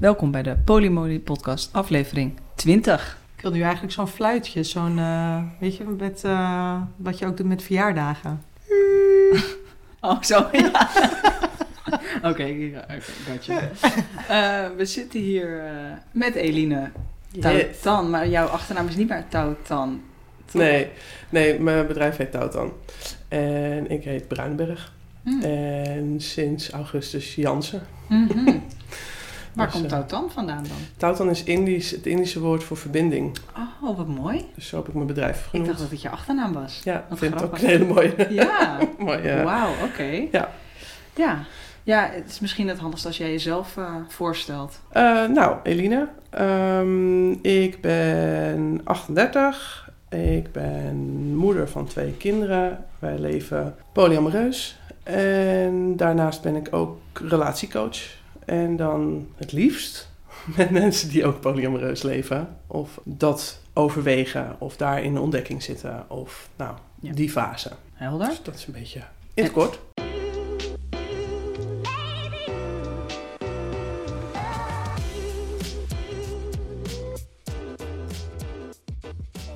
Welkom bij de Polymoly Podcast, aflevering 20. Ik wil nu eigenlijk zo'n fluitje, zo'n, eh, weet je, met, eh, wat je ook doet met verjaardagen. Oh, zo, ja. Oké, okay, okay, gotcha. Uh, we zitten hier uh, met Eline Tautan, maar jouw achternaam is niet meer Tautan. Nee, nee, mijn bedrijf heet Tautan. En ik heet Bruinberg. Hmm. En sinds augustus Jansen. Mm -hmm. Waar dus, komt Tautan vandaan dan? Tautan is Indisch, het Indische woord voor verbinding. Oh, wat mooi. Dus zo heb ik mijn bedrijf genoemd. Ik dacht dat het je achternaam was. Ja, ik vind het ook een hele mooie. Ja. mooi, ja. Wauw, oké. Ja. Ja. Ja, het is misschien het handigst als jij jezelf uh, voorstelt. Uh, nou, Eline. Um, ik ben 38. Ik ben moeder van twee kinderen. Wij leven polyamoreus. En daarnaast ben ik ook relatiecoach. En dan het liefst met mensen die ook polyamoreus leven. Of dat overwegen of daar in de ontdekking zitten. Of nou, ja. die fase. Helder. Dus dat is een beetje in het kort.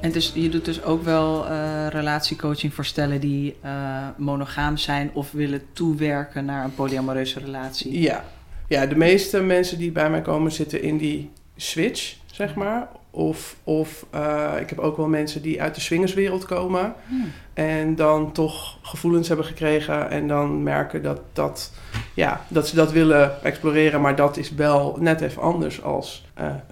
En dus, je doet dus ook wel uh, relatiecoaching voor stellen die uh, monogaam zijn of willen toewerken naar een polyamoreuze relatie. Ja. Ja, de meeste mensen die bij mij komen zitten in die switch, zeg maar. Of, of uh, ik heb ook wel mensen die uit de swingerswereld komen hmm. en dan toch gevoelens hebben gekregen en dan merken dat, dat, ja, dat ze dat willen exploreren, maar dat is wel net even anders als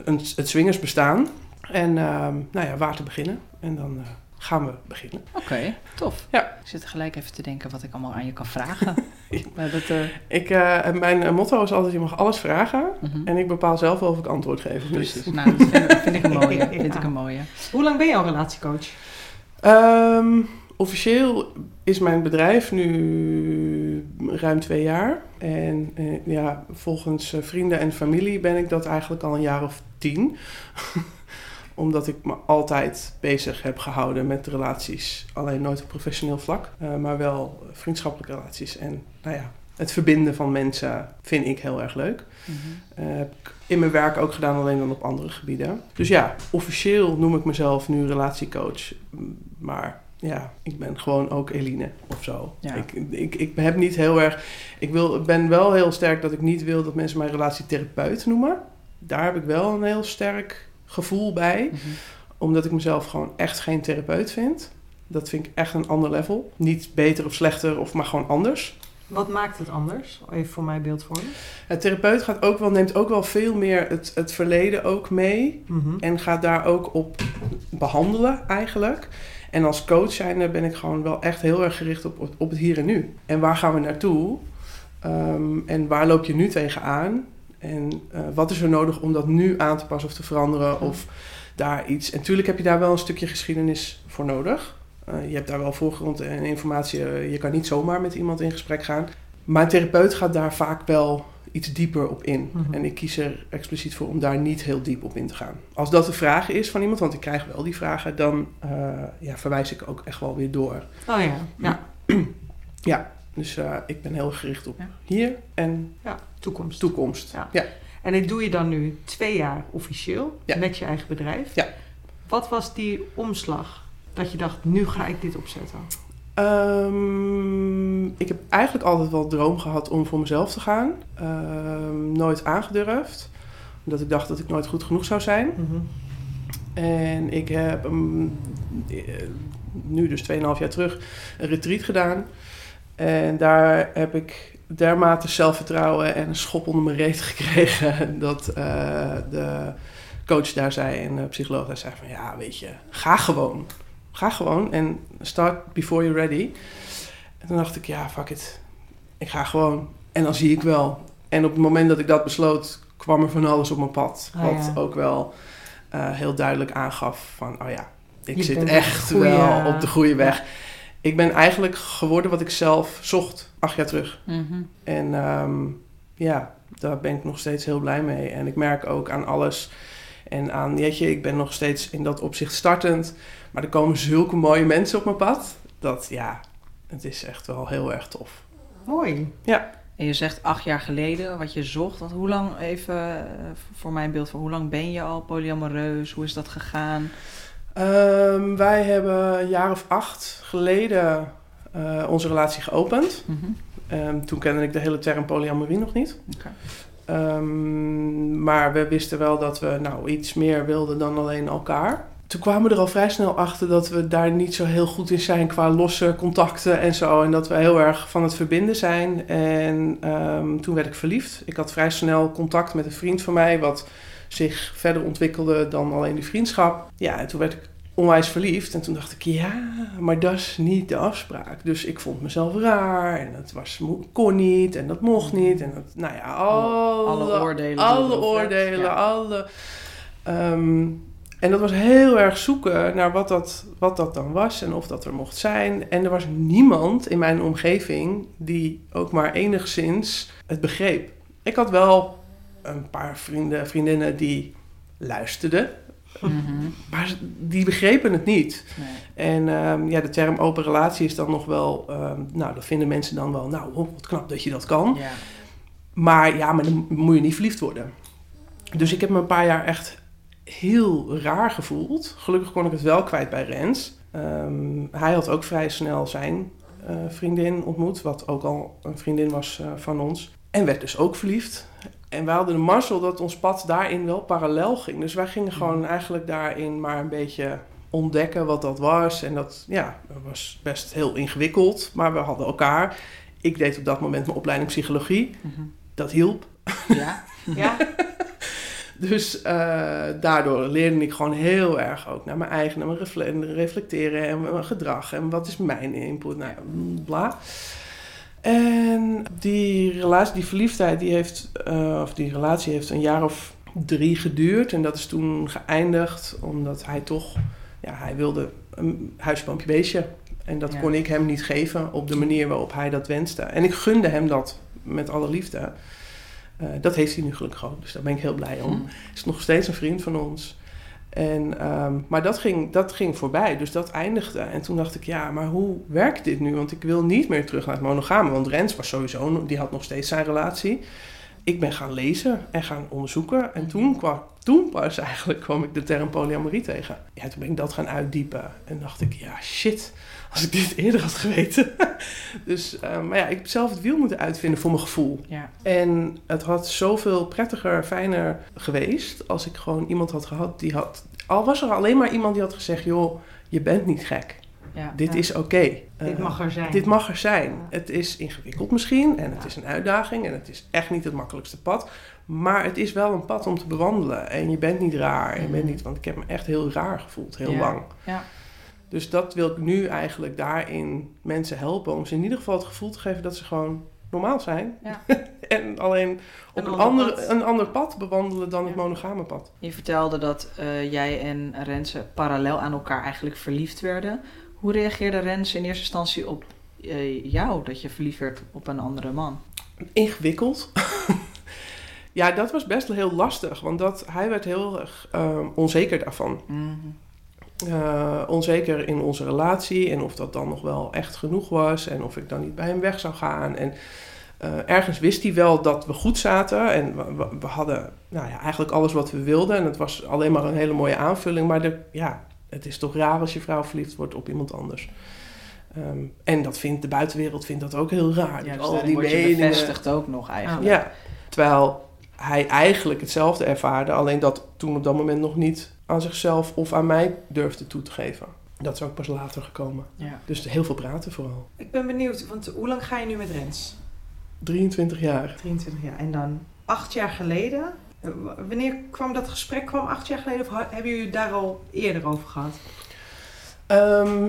een, het swingersbestaan. En uh, nou ja, waar te beginnen. En dan uh, gaan we beginnen. Oké, okay, tof. Ja. Ik zit gelijk even te denken wat ik allemaal aan je kan vragen. maar dat, uh... ik, uh, mijn motto is altijd, je mag alles vragen. Mm -hmm. En ik bepaal zelf wel of ik antwoord geef. Precies. Dus. Nou, dat vind, vind, ik een mooie. ja. vind ik een mooie. Hoe lang ben je al relatiecoach? Um, officieel is mijn bedrijf nu ruim twee jaar. En uh, ja, volgens vrienden en familie ben ik dat eigenlijk al een jaar of tien omdat ik me altijd bezig heb gehouden met relaties. Alleen nooit op professioneel vlak, uh, maar wel vriendschappelijke relaties. En nou ja, het verbinden van mensen vind ik heel erg leuk. Mm-hmm. uh, heb ik in mijn werk ook gedaan, alleen dan op andere gebieden. Dus ja, officieel noem ik mezelf nu relatiecoach. Maar ja, ik ben gewoon ook Eline of zo. Ja. Ik, ik, ik heb niet heel erg. Ik wil, ben wel heel sterk dat ik niet wil dat mensen mij relatietherapeut noemen. Daar heb ik wel een heel sterk gevoel bij. Mm-hmm. Omdat ik mezelf gewoon echt geen therapeut vind. Dat vind ik echt een ander level. Niet beter of slechter, of maar gewoon anders. Wat maakt het anders? Even voor mij beeldvormen. Het therapeut gaat ook wel, neemt ook wel veel meer het, het verleden ook mee. Mm-hmm. En gaat daar ook op behandelen eigenlijk. En als coach zijnde ben ik gewoon wel echt heel erg gericht op, op het hier en nu. En waar gaan we naartoe? Um, en waar loop je nu tegenaan? En uh, wat is er nodig om dat nu aan te passen of te veranderen? Of daar iets. En natuurlijk heb je daar wel een stukje geschiedenis voor nodig. Uh, je hebt daar wel voorgrond en informatie. Uh, je kan niet zomaar met iemand in gesprek gaan. Maar een therapeut gaat daar vaak wel iets dieper op in. Mm-hmm. En ik kies er expliciet voor om daar niet heel diep op in te gaan. Als dat de vraag is van iemand, want ik krijg wel die vragen, dan ja, verwijs ik ook echt wel weer door. Oh ja, ja. ja, dus ik ben heel gericht op ja. hier en ja, toekomst. toekomst. Ja. ja. En dit doe je dan nu twee jaar officieel met je eigen bedrijf. Ja. Wat was die omslag dat je dacht, nu ga ik dit opzetten? Um, ik heb eigenlijk altijd wel droom gehad om voor mezelf te gaan. Um, nooit aangedurfd. Omdat ik dacht dat ik nooit goed genoeg zou zijn. Mm-hmm. En ik heb um, nu dus 2,5 jaar terug een retreat gedaan. En daar heb ik dermate zelfvertrouwen en een schop onder mijn reet gekregen. Dat uh, de coach daar zei en de psycholoog daar zei van ja, weet je, ga gewoon. Ga gewoon en start before you're ready. En toen dacht ik, ja, fuck it. Ik ga gewoon. En dan zie ik wel. En op het moment dat ik dat besloot, kwam er van alles op mijn pad. Oh, wat ja. ook wel uh, heel duidelijk aangaf van, oh ja, ik Je zit echt wel op de goede weg. Ja. Ik ben eigenlijk geworden wat ik zelf zocht, acht jaar terug. Mhm. En ehm, ja, daar ben ik nog steeds heel blij mee. En ik merk ook aan alles en aan, weet je, ik ben nog steeds in dat opzicht startend. Maar er komen zulke mooie mensen op mijn pad. Dat ja, het is echt wel heel erg tof. Mooi. Ja. En je zegt acht jaar geleden wat je zocht. Want hoe lang, even eh, voor mijn beeld van hoe lang ben je al polyamoreus? Hoe is dat gegaan? Ehm, wij hebben een jaar of acht geleden eh, onze relatie geopend. Mhm. Ehm, toen kende ik de hele term polyamorie nog niet. Ehm, maar we wisten wel dat we nou iets meer wilden dan alleen elkaar. Toen kwamen we er al vrij snel achter dat we daar niet zo heel goed in zijn qua losse contacten en zo. En dat we heel erg van het verbinden zijn. En toen werd ik verliefd. Ik had vrij snel contact met een vriend van mij, wat zich verder ontwikkelde dan alleen die vriendschap. Ja, en toen werd ik onwijs verliefd. En toen dacht ik, ja, maar dat is niet de afspraak. Dus ik vond mezelf raar en het was, kon niet en dat mocht niet. En dat, nou ja, alle, Alle oordelen Alle oordelen, ja. alle... ehm, en dat was heel erg zoeken naar wat dat, wat dat dan was en of dat er mocht zijn. En er was niemand in mijn omgeving die ook maar enigszins het begreep. Ik had wel een paar vrienden, vriendinnen die luisterden, Mhm. maar die begrepen het niet. Nee. En ehm, ja, de term open relatie is dan nog wel, ehm, nou, dat vinden mensen dan wel, nou, oh, wat knap dat je dat kan. Ja. Maar ja, maar dan moet je niet verliefd worden. Dus ik heb me een paar jaar echt heel raar gevoeld. Gelukkig kon ik het wel kwijt bij Rens. Ehm, hij had ook vrij snel zijn eh, vriendin ontmoet, wat ook al een vriendin was eh, van ons. En werd dus ook verliefd. En we hadden de mazzel dat ons pad daarin wel parallel ging. Dus wij gingen gewoon eigenlijk daarin maar een beetje ontdekken wat dat was. En dat ja, dat was best heel ingewikkeld, maar we hadden elkaar. Ik deed op dat moment mijn opleiding psychologie. Mhm. Dat hielp. Ja. Ja? Dus eh, daardoor leerde ik gewoon heel erg ook naar mijn eigen, naar mijn refle- reflecteren en mijn gedrag. En wat is mijn input? Nou, bla. En die relatie, die verliefdheid, die heeft, eh, of die relatie heeft een jaar of drie geduurd. En dat is toen geëindigd omdat hij toch, ja, hij wilde een huisje, boompje, beestje. En dat Ja. kon ik hem niet geven op de manier waarop hij dat wenste. En ik gunde hem dat met alle liefde. Eh, dat heeft hij nu gelukkig ook, dus daar ben ik heel blij om. Mhm. Is nog steeds een vriend van ons. En, ehm, maar dat ging, dat ging voorbij, dus dat eindigde. En toen dacht ik, ja, maar hoe werkt dit nu? Want ik wil niet meer terug naar het monogame. Want Rens was sowieso, die had nog steeds zijn relatie. Ik ben gaan lezen en gaan onderzoeken. En toen, kwam, toen pas eigenlijk kwam ik de term polyamorie tegen. Ja, toen ben ik dat gaan uitdiepen. En dacht ik, ja, shit, als ik dit eerder had geweten. dus, eh, maar ja, ik heb zelf het wiel moeten uitvinden voor mijn gevoel. Ja. En het had zoveel prettiger, fijner geweest als ik gewoon iemand had gehad die had. Al was er alleen maar iemand die had gezegd: joh, je bent niet gek. Ja. Dit Ja. is oké. Dit Eh, mag er zijn. dit mag er zijn. Ja. Het is ingewikkeld misschien en het is een uitdaging en het is echt niet het makkelijkste pad. Maar het is wel een pad om te bewandelen. En je bent niet raar. Je bent Mhm. niet, want ik heb me echt heel raar gevoeld, heel lang. Ja. Dus dat wil ik nu eigenlijk daarin mensen helpen. Om ze in ieder geval het gevoel te geven dat ze gewoon normaal zijn. Ja. en alleen op Een een, ander pad. een ander pad bewandelen dan het monogame pad. Je vertelde dat eh, jij en Renze parallel aan elkaar eigenlijk verliefd werden. Hoe reageerde Renze in eerste instantie op eh, jou, dat je verliefd werd op een andere man? Ingewikkeld. ja, dat was best wel heel lastig. Want dat, hij werd heel erg ehm, onzeker daarvan. Mhm. Eh, onzeker in onze relatie en of dat dan nog wel echt genoeg was en of ik dan niet bij hem weg zou gaan. En eh, ergens wist hij wel dat we goed zaten en we, hadden nou ja, eigenlijk alles wat we wilden. En het was alleen maar een hele mooie aanvulling, maar de, ja, het is toch raar als je vrouw verliefd wordt op iemand anders. Ehm, en dat vindt de buitenwereld vindt dat ook heel raar. Ja, Dus dus al die meningen. bevestigd ook nog eigenlijk. Ja, terwijl hij eigenlijk hetzelfde ervaarde, alleen dat toen op dat moment nog niet aan zichzelf of aan mij durfde toe te geven. Dat is ook pas later gekomen. Ja. Dus heel veel praten vooral. Ik ben benieuwd, want hoe lang ga je nu met Rens? 23 jaar. 23 jaar. En dan acht jaar geleden. eh, Wanneer kwam dat gesprek? Kwam acht jaar geleden of hebben jullie het daar al eerder over gehad? Ehm,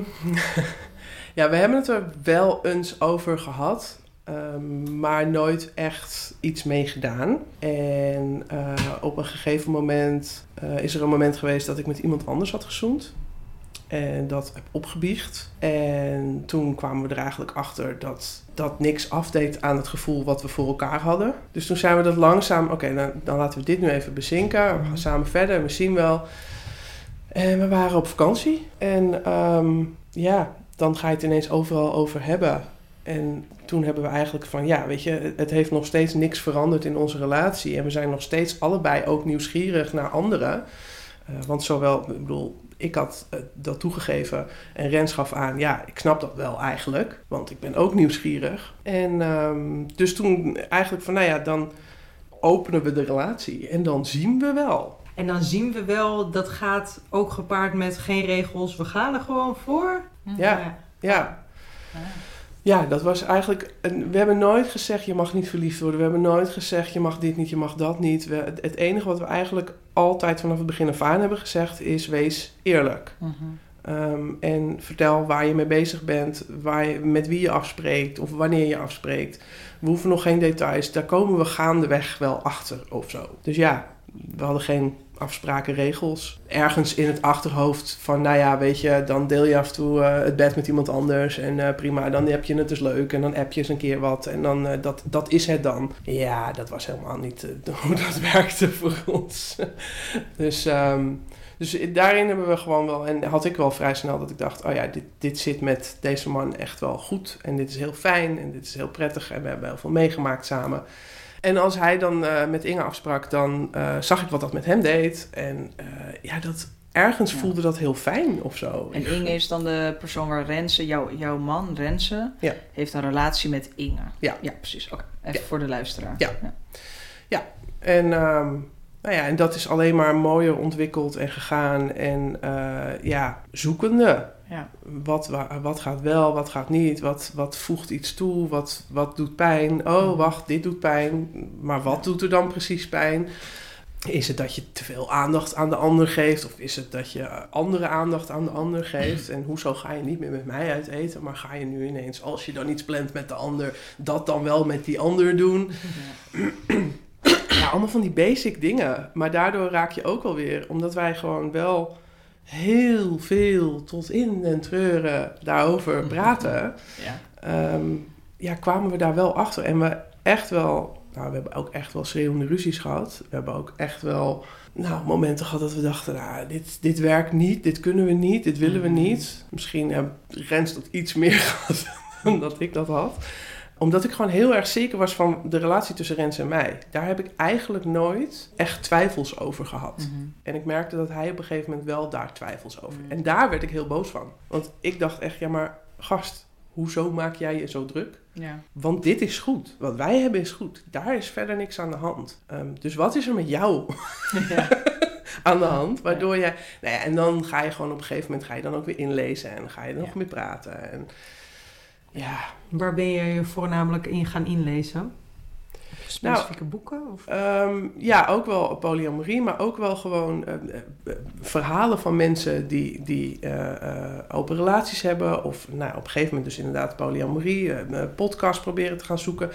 ja, we hebben het er wel eens over gehad. Ehm, maar nooit echt iets mee gedaan. En eh, op een gegeven moment eh, is er een moment geweest dat ik met iemand anders had gezoend. En dat heb opgebiecht. En toen kwamen we er eigenlijk achter dat dat niks afdeed aan het gevoel wat we voor elkaar hadden. Dus toen zijn we dat langzaam, oké, dan, dan laten we dit nu even bezinken. We gaan samen verder, we zien wel. En we waren op vakantie. En ehm, ja, dan ga je het ineens overal over hebben. En toen hebben we eigenlijk van, ja, weet je, het heeft nog steeds niks veranderd in onze relatie. En we zijn nog steeds allebei ook nieuwsgierig naar anderen. Uh, want zowel, ik bedoel, ik had uh, dat toegegeven en Rens gaf aan, ja, ik snap dat wel eigenlijk. Want ik ben ook nieuwsgierig. En um, dus toen eigenlijk van, nou ja, dan openen we de relatie en dan zien we wel. En dan zien we wel, dat gaat ook gepaard met geen regels, we gaan er gewoon voor. Ja, ja. ja. Ja, dat was eigenlijk. We hebben nooit gezegd je mag niet verliefd worden. We hebben nooit gezegd je mag dit niet, je mag dat niet. We, het enige wat we eigenlijk altijd vanaf het begin af aan hebben gezegd is: wees eerlijk. um, en vertel waar je mee bezig bent, waar je, met wie je afspreekt of wanneer je afspreekt. We hoeven nog geen details. Daar komen we gaandeweg wel achter of zo. Dus ja, we hadden geen afspraken, regels. Ergens in het achterhoofd van, nou ja, weet je, dan deel je af en toe uh, het bed met iemand anders. En uh, prima, dan heb je het dus leuk. En dan app je eens een keer wat. En dan, uh, dat, dat is het dan. Ja, dat was helemaal niet hoe dat werkte voor ons. dus, um, dus daarin hebben we gewoon wel... En had ik wel vrij snel dat ik dacht, oh ja, dit, dit zit met deze man echt wel goed. En dit is heel fijn en dit is heel prettig. En we hebben heel veel meegemaakt samen. En als hij dan uh, met Inge afsprak, dan uh, zag ik wat dat met hem deed. En uh, ja, dat, ergens ja. voelde dat heel fijn of zo. En Inge is dan de persoon waar Renze, jou, jouw man Renze, ja. heeft een relatie met Inge. Ja, ja precies. Oké, okay. even voor de luisteraar. Ja, ja. ja. en... Um, nou ja, en dat is alleen maar mooier ontwikkeld en gegaan. En ja, zoekende. Ja. Wat, wat gaat wel, wat gaat niet, wat, wat voegt iets toe, wat, wat doet pijn. Oh, wacht, dit doet pijn, maar wat doet er dan precies pijn? Is het dat je te veel aandacht aan de ander geeft? Of is het dat je andere aandacht aan de ander geeft? En hoezo ga je niet meer met mij uit eten? Maar ga je nu ineens, als je dan iets plant met de ander, dat dan wel met die ander doen? Ja. ja, allemaal van die basic dingen. Maar daardoor raak je ook alweer, omdat wij gewoon wel heel veel tot in en treuren daarover praten, ja. Um, ja, kwamen we daar wel achter. En we echt wel, nou, we hebben ook echt wel schreeuwende ruzies gehad. We hebben ook echt wel nou, momenten gehad dat we dachten, nou, dit, dit werkt niet, dit kunnen we niet, dit willen we niet. Misschien heeft Rens dat iets meer gehad dan dat ik dat had omdat ik gewoon heel erg zeker was van de relatie tussen Rens en mij. Daar heb ik eigenlijk nooit echt twijfels over gehad. Mm -hmm. En ik merkte dat hij op een gegeven moment wel daar twijfels over. Mm -hmm. En daar werd ik heel boos van. Want ik dacht echt, ja maar gast, hoezo maak jij je zo druk? Ja. Want dit is goed. Wat wij hebben is goed. Daar is verder niks aan de hand. Um, dus wat is er met jou ja. aan de hand? Waardoor jij... Nou ja, en dan ga je gewoon op een gegeven moment ga je dan ook weer inlezen. En ga je er nog meer praten. En ja. Waar ben je je voornamelijk in gaan inlezen? Specifieke nou, boeken? Of? Um, ja, ook wel polyamorie, maar ook wel gewoon uh, uh, verhalen van mensen die, die uh, open relaties hebben. Of nou, op een gegeven moment dus inderdaad polyamorie, podcast proberen te gaan zoeken.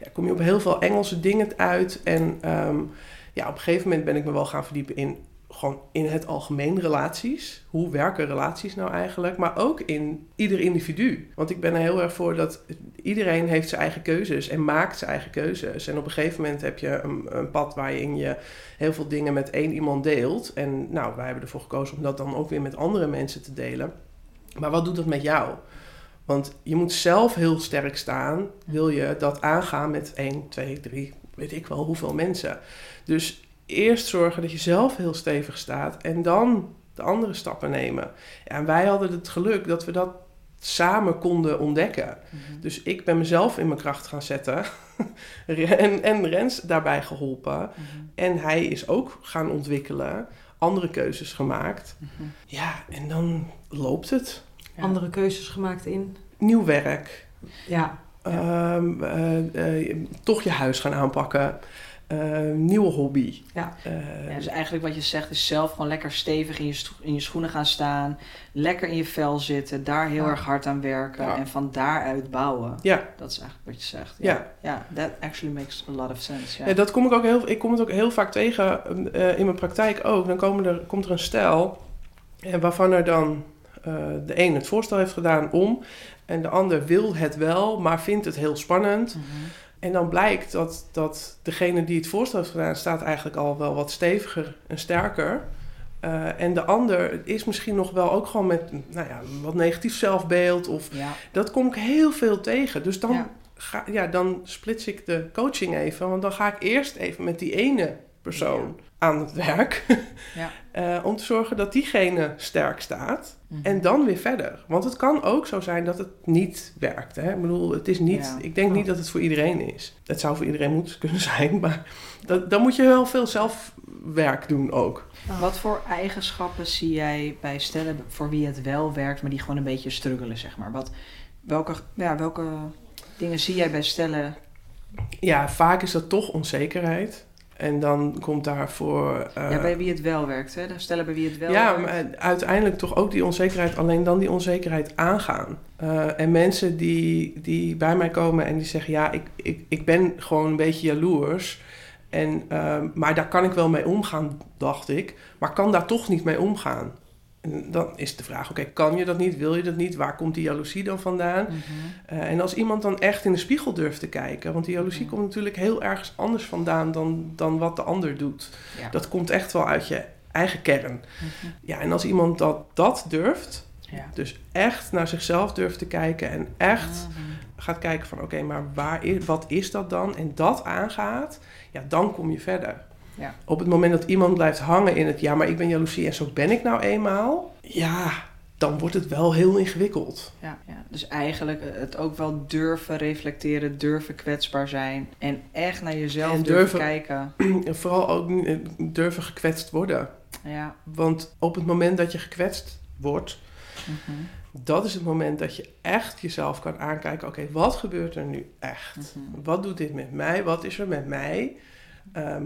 Ja, kom je op heel veel Engelse dingen uit. En um, ja, op een gegeven moment ben ik me wel gaan verdiepen in gewoon in het algemeen relaties. Hoe werken relaties nou eigenlijk? Maar ook in ieder individu. Want ik ben er heel erg voor dat iedereen heeft zijn eigen keuzes en maakt zijn eigen keuzes. En op een gegeven moment heb je een, een pad waarin je heel veel dingen met één iemand deelt. En nou, wij hebben ervoor gekozen om dat dan ook weer met andere mensen te delen. Maar wat doet dat met jou? Want je moet zelf heel sterk staan, wil je dat aangaan met 1, 2, 3, weet ik wel hoeveel mensen. Dus eerst zorgen dat je zelf heel stevig staat en dan de andere stappen nemen. Ja, en wij hadden het geluk dat we dat samen konden ontdekken. Mhm. Dus ik ben mezelf in mijn kracht gaan zetten en, en Rens daarbij geholpen. Mhm. En hij is ook gaan ontwikkelen, andere keuzes gemaakt. Mhm. Ja, en dan loopt het. Ja. Andere keuzes gemaakt in? Nieuw werk. Ja. Ehm, eh, eh, toch je huis gaan aanpakken. Uh, nieuwe hobby. Ja. Uh, Ja, dus eigenlijk wat je zegt is zelf gewoon lekker stevig in je, in je schoenen gaan staan. Lekker in je vel zitten. Daar heel Ja. erg hard aan werken. Ja. En van daaruit bouwen. ja. Dat is eigenlijk wat je zegt. Ja. Ja, that actually makes a lot of sense. Ja. Ja, dat kom ik ook heel, ik kom het ook heel vaak tegen eh, in mijn praktijk ook. Dan komen er, komt er een stel en waarvan er dan eh, de een het voorstel heeft gedaan om en de ander wil het wel, maar vindt het heel spannend. Mhm. En dan blijkt dat, dat degene die het voorstel heeft gedaan, staat eigenlijk al wel wat steviger en sterker. Eh, en de ander is misschien nog wel ook gewoon met nou ja, wat negatief zelfbeeld. Of, Ja. Dat kom ik heel veel tegen. Dus dan, Ja. ga, ja, dan splits ik de coaching even. Want dan ga ik eerst even met die ene persoon aan het werk. Ja. Eh, om te zorgen dat diegene sterk staat. Mhm. En dan weer verder. Want het kan ook zo zijn dat het niet werkt. Hè? Ik bedoel, het is niet, Ja. ik denk niet dat het voor iedereen is. Het zou voor iedereen moeten kunnen zijn. Maar dat, dan moet je wel veel zelfwerk doen ook. Wat voor eigenschappen zie jij bij stellen voor wie het wel werkt, maar die gewoon een beetje struggelen, zeg maar? Wat, welke, ja, welke dingen zie jij bij stellen? Ja, vaak is dat toch onzekerheid. En dan komt daarvoor... eh, ja, bij wie het wel werkt, hè? De stellen bij wie het wel ja, werkt. maar uiteindelijk toch ook die onzekerheid, alleen dan die onzekerheid aangaan. Eh, en mensen die, die bij mij komen en die zeggen: Ja, ik, ik, ik ben gewoon een beetje jaloers. En, eh, maar daar kan ik wel mee omgaan, dacht ik. Maar kan daar toch niet mee omgaan? En dan is de vraag: Oké, kan je dat niet? Wil je dat niet? Waar komt die jaloezie dan vandaan? Mhm. Eh, en als iemand dan echt in de spiegel durft te kijken, want die jaloezie Mhm. komt natuurlijk heel ergens anders vandaan dan, dan wat de ander doet. Ja. Dat komt echt wel uit je eigen kern. Mhm. Ja, en als iemand dat, dat durft, Ja. dus echt naar zichzelf durft te kijken en echt gaat kijken van oké, maar waar is, wat is dat dan? En dat aangaat, ja, dan kom je verder. Ja. Op het moment dat iemand blijft hangen in het ja, maar ik ben jaloezie en zo ben ik nou eenmaal, ja, dan wordt het wel heel ingewikkeld. Ja, ja, dus eigenlijk eh, het ook wel durven reflecteren, durven kwetsbaar zijn en echt naar jezelf En durven, durven- kijken. En vooral ook eh, durven gekwetst worden. Ja. Want op het moment dat je gekwetst wordt, Mhm. dat is het moment dat je echt jezelf kan aankijken. Oké, wat gebeurt er nu echt? Mhm. Wat doet dit met mij? Wat is er met mij? Ehm,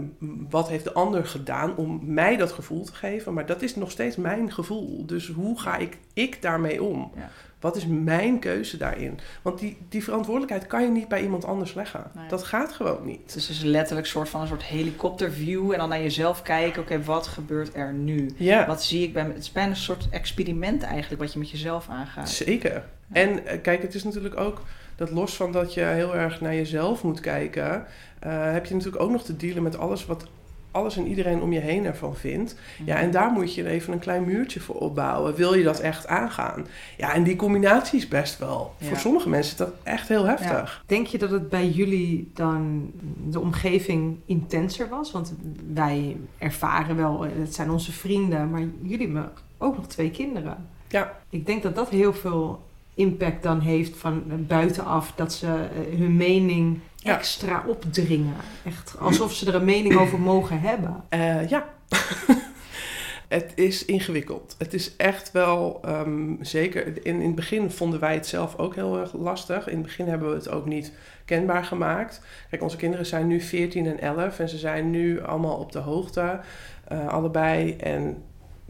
wat heeft de ander gedaan om mij dat gevoel te geven? Maar dat is nog steeds mijn gevoel. Dus hoe ga ik, ik daarmee om? Ja. Wat is mijn keuze daarin? Want die, die verantwoordelijkheid kan je niet bij iemand anders leggen. Nee. Dat gaat gewoon niet. Het is dus letterlijk een soort van een soort helikopterview en dan naar jezelf kijken. Oké, wat gebeurt er nu? Ja, Wat zie ik bij me? Het is bijna een soort experiment eigenlijk wat je met jezelf aangaat. zeker. En eh, kijk, het is natuurlijk ook dat los van dat je heel erg naar jezelf moet kijken, heb je natuurlijk ook nog te dealen met alles wat alles en iedereen om je heen ervan vindt. Ja, en daar moet je even een klein muurtje voor opbouwen. Wil je dat echt aangaan? Ja, en die combinatie is best wel. Ja. Voor sommige mensen is dat echt heel heftig. Denk je dat het bij jullie dan de omgeving intenser was? Want wij ervaren wel, eh, het zijn onze vrienden, maar jullie hebben ook nog twee kinderen. Ja. Ik denk dat dat heel veel impact dan heeft van eh, buitenaf, dat ze eh, hun mening Ja. extra opdringen. Echt alsof ze er een mening over mogen hebben. Eh, ja. het is ingewikkeld. Het is echt wel, ehm, zeker in, in het begin vonden wij het zelf ook heel erg lastig. In het begin hebben we het ook niet kenbaar gemaakt. Kijk, onze kinderen zijn nu 14 en 11 en ze zijn nu allemaal op de hoogte, eh, allebei. En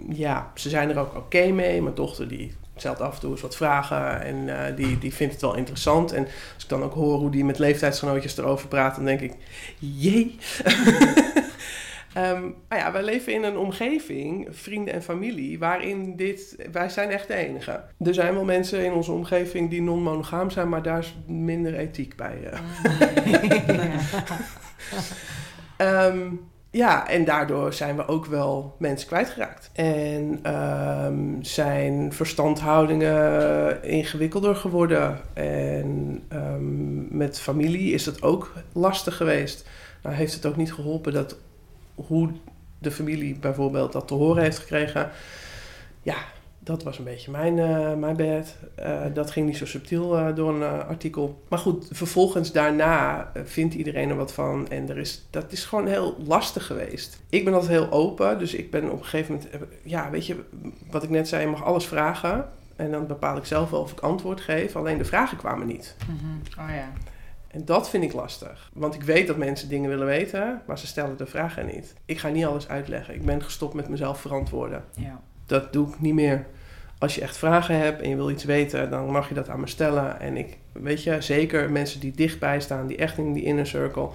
ja, ze zijn er ook oké mee. Mijn dochter die stelt af en toe eens wat vragen en eh, die, die vindt het wel interessant. En als ik dan ook hoor hoe die met leeftijdsgenootjes erover praat, dan denk ik, jee. Ehm, maar ja, wij leven in een omgeving, vrienden en familie, waarin dit, wij zijn echt de enige. Er zijn wel mensen in onze omgeving die non-monogaam zijn, maar daar is minder ethiek bij. Ehm, ja, en daardoor zijn we ook wel mensen kwijtgeraakt. En ehm, zijn verstandhoudingen ingewikkelder geworden. En ehm, met familie is dat ook lastig geweest. Nou heeft het ook niet geholpen dat hoe de familie bijvoorbeeld dat te horen heeft gekregen. Ja, dat was een beetje mijn, eh mijn bad. Eh, dat ging niet zo subtiel eh, door een artikel. Maar goed, vervolgens daarna vindt iedereen er wat van. En er is, dat is gewoon heel lastig geweest. Ik ben altijd heel open. Dus ik ben op een gegeven moment... Ja, weet je, wat ik net zei, je mag alles vragen. En dan bepaal ik zelf wel of ik antwoord geef. Alleen de vragen kwamen niet. Mhm. Oh ja. En dat vind ik lastig. Want ik weet dat mensen dingen willen weten, maar ze stellen de vragen niet. Ik ga niet alles uitleggen. Ik ben gestopt met mezelf verantwoorden. ja. Dat doe ik niet meer. Als je echt vragen hebt en je wil iets weten, dan mag je dat aan me stellen. En ik, weet je, zeker mensen die dichtbij staan, die echt in die inner circle.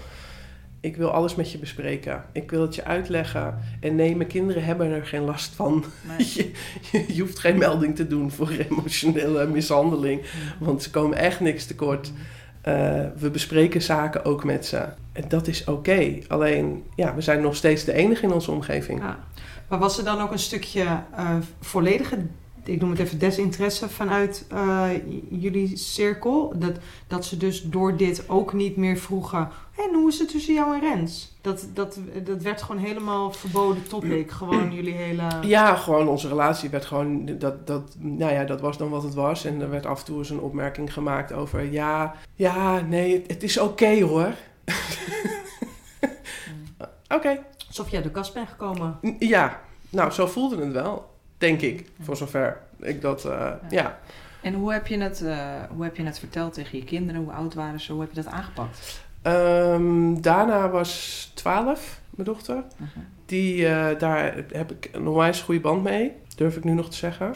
Ik wil alles met je bespreken. Ik wil het je uitleggen. En nee, mijn kinderen hebben er geen last van. Nee. Je, je hoeft geen melding te doen voor emotionele mishandeling. Want ze komen echt niks tekort. Eh, we bespreken zaken ook met ze. En dat is oké. Alleen, ja, we zijn nog steeds de enige in onze omgeving. Ja. Maar was er dan ook een stukje eh, volledige, ik noem het even desinteresse vanuit eh, jullie cirkel? Dat, dat ze dus door dit ook niet meer vroegen, en hoe is het tussen jou en Rens? Dat, dat, dat werd gewoon helemaal verboden topic. Gewoon jullie hele... Ja, gewoon onze relatie werd gewoon, dat, dat, nou ja, dat was dan wat het was. En er werd af en toe eens een opmerking gemaakt over, ja, ja, nee, het is oké hoor. Oké, Alsof jij de kast bent gekomen. Ja, nou, zo voelde het wel, denk ik, voor zover ik dat, eh, ja. En hoe heb, je het, eh, hoe heb je het verteld tegen je kinderen? Hoe oud waren ze? Hoe heb je dat aangepakt? Ehm, daarna was 12, mijn dochter. Mhm. Die, eh, daar heb ik een onwijs goede band mee, durf ik nu nog te zeggen.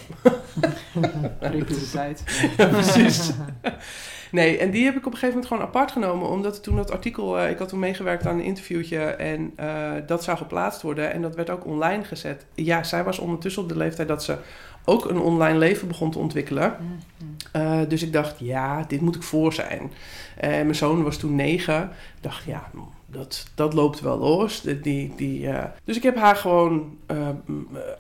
Prioriteit. Ja, precies. Nee, en die heb ik op een gegeven moment gewoon apart genomen. Omdat toen dat artikel, eh, ik had toen meegewerkt aan een interviewtje en eh, dat zou geplaatst worden. En dat werd ook online gezet. Ja, zij was ondertussen op de leeftijd dat ze ook een online leven begon te ontwikkelen. Mhm. Eh, dus ik dacht, ja, dit moet ik voor zijn. En mijn zoon was toen negen. Ik dacht, ja, dat, dat loopt wel los. Die, die, die, eh, Dus ik heb haar gewoon eh, eh,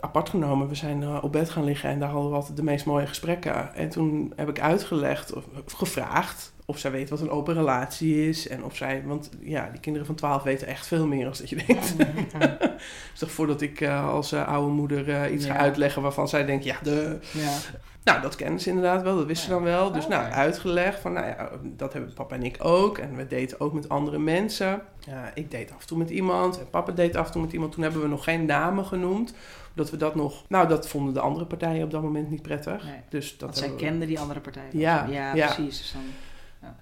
apart genomen. We zijn op bed gaan liggen en daar hadden we altijd de meest mooie gesprekken. En toen heb ik uitgelegd, of, of gevraagd, of zij weet wat een open relatie is. En of zij, want ja, die kinderen van 12 weten echt veel meer dan dat je denkt. dus toch voordat ik als oude moeder iets ga uitleggen waarvan zij denkt, ja, de, Ja. Nou, dat kennen ze inderdaad wel, dat wisten ze dan wel. Dus Oké. nou, uitgelegd van, nou ja, dat hebben papa en ik ook. En we daten ook met andere mensen. Ja, ik date af en toe met iemand en papa date af en toe met iemand. Toen hebben we nog geen namen genoemd. Omdat we dat nog, nou, dat vonden de andere partijen op dat moment niet prettig. Nee. Dus dat Want zij we- kenden die andere partij. wel. Ja, ja, ja. precies. Dus dan,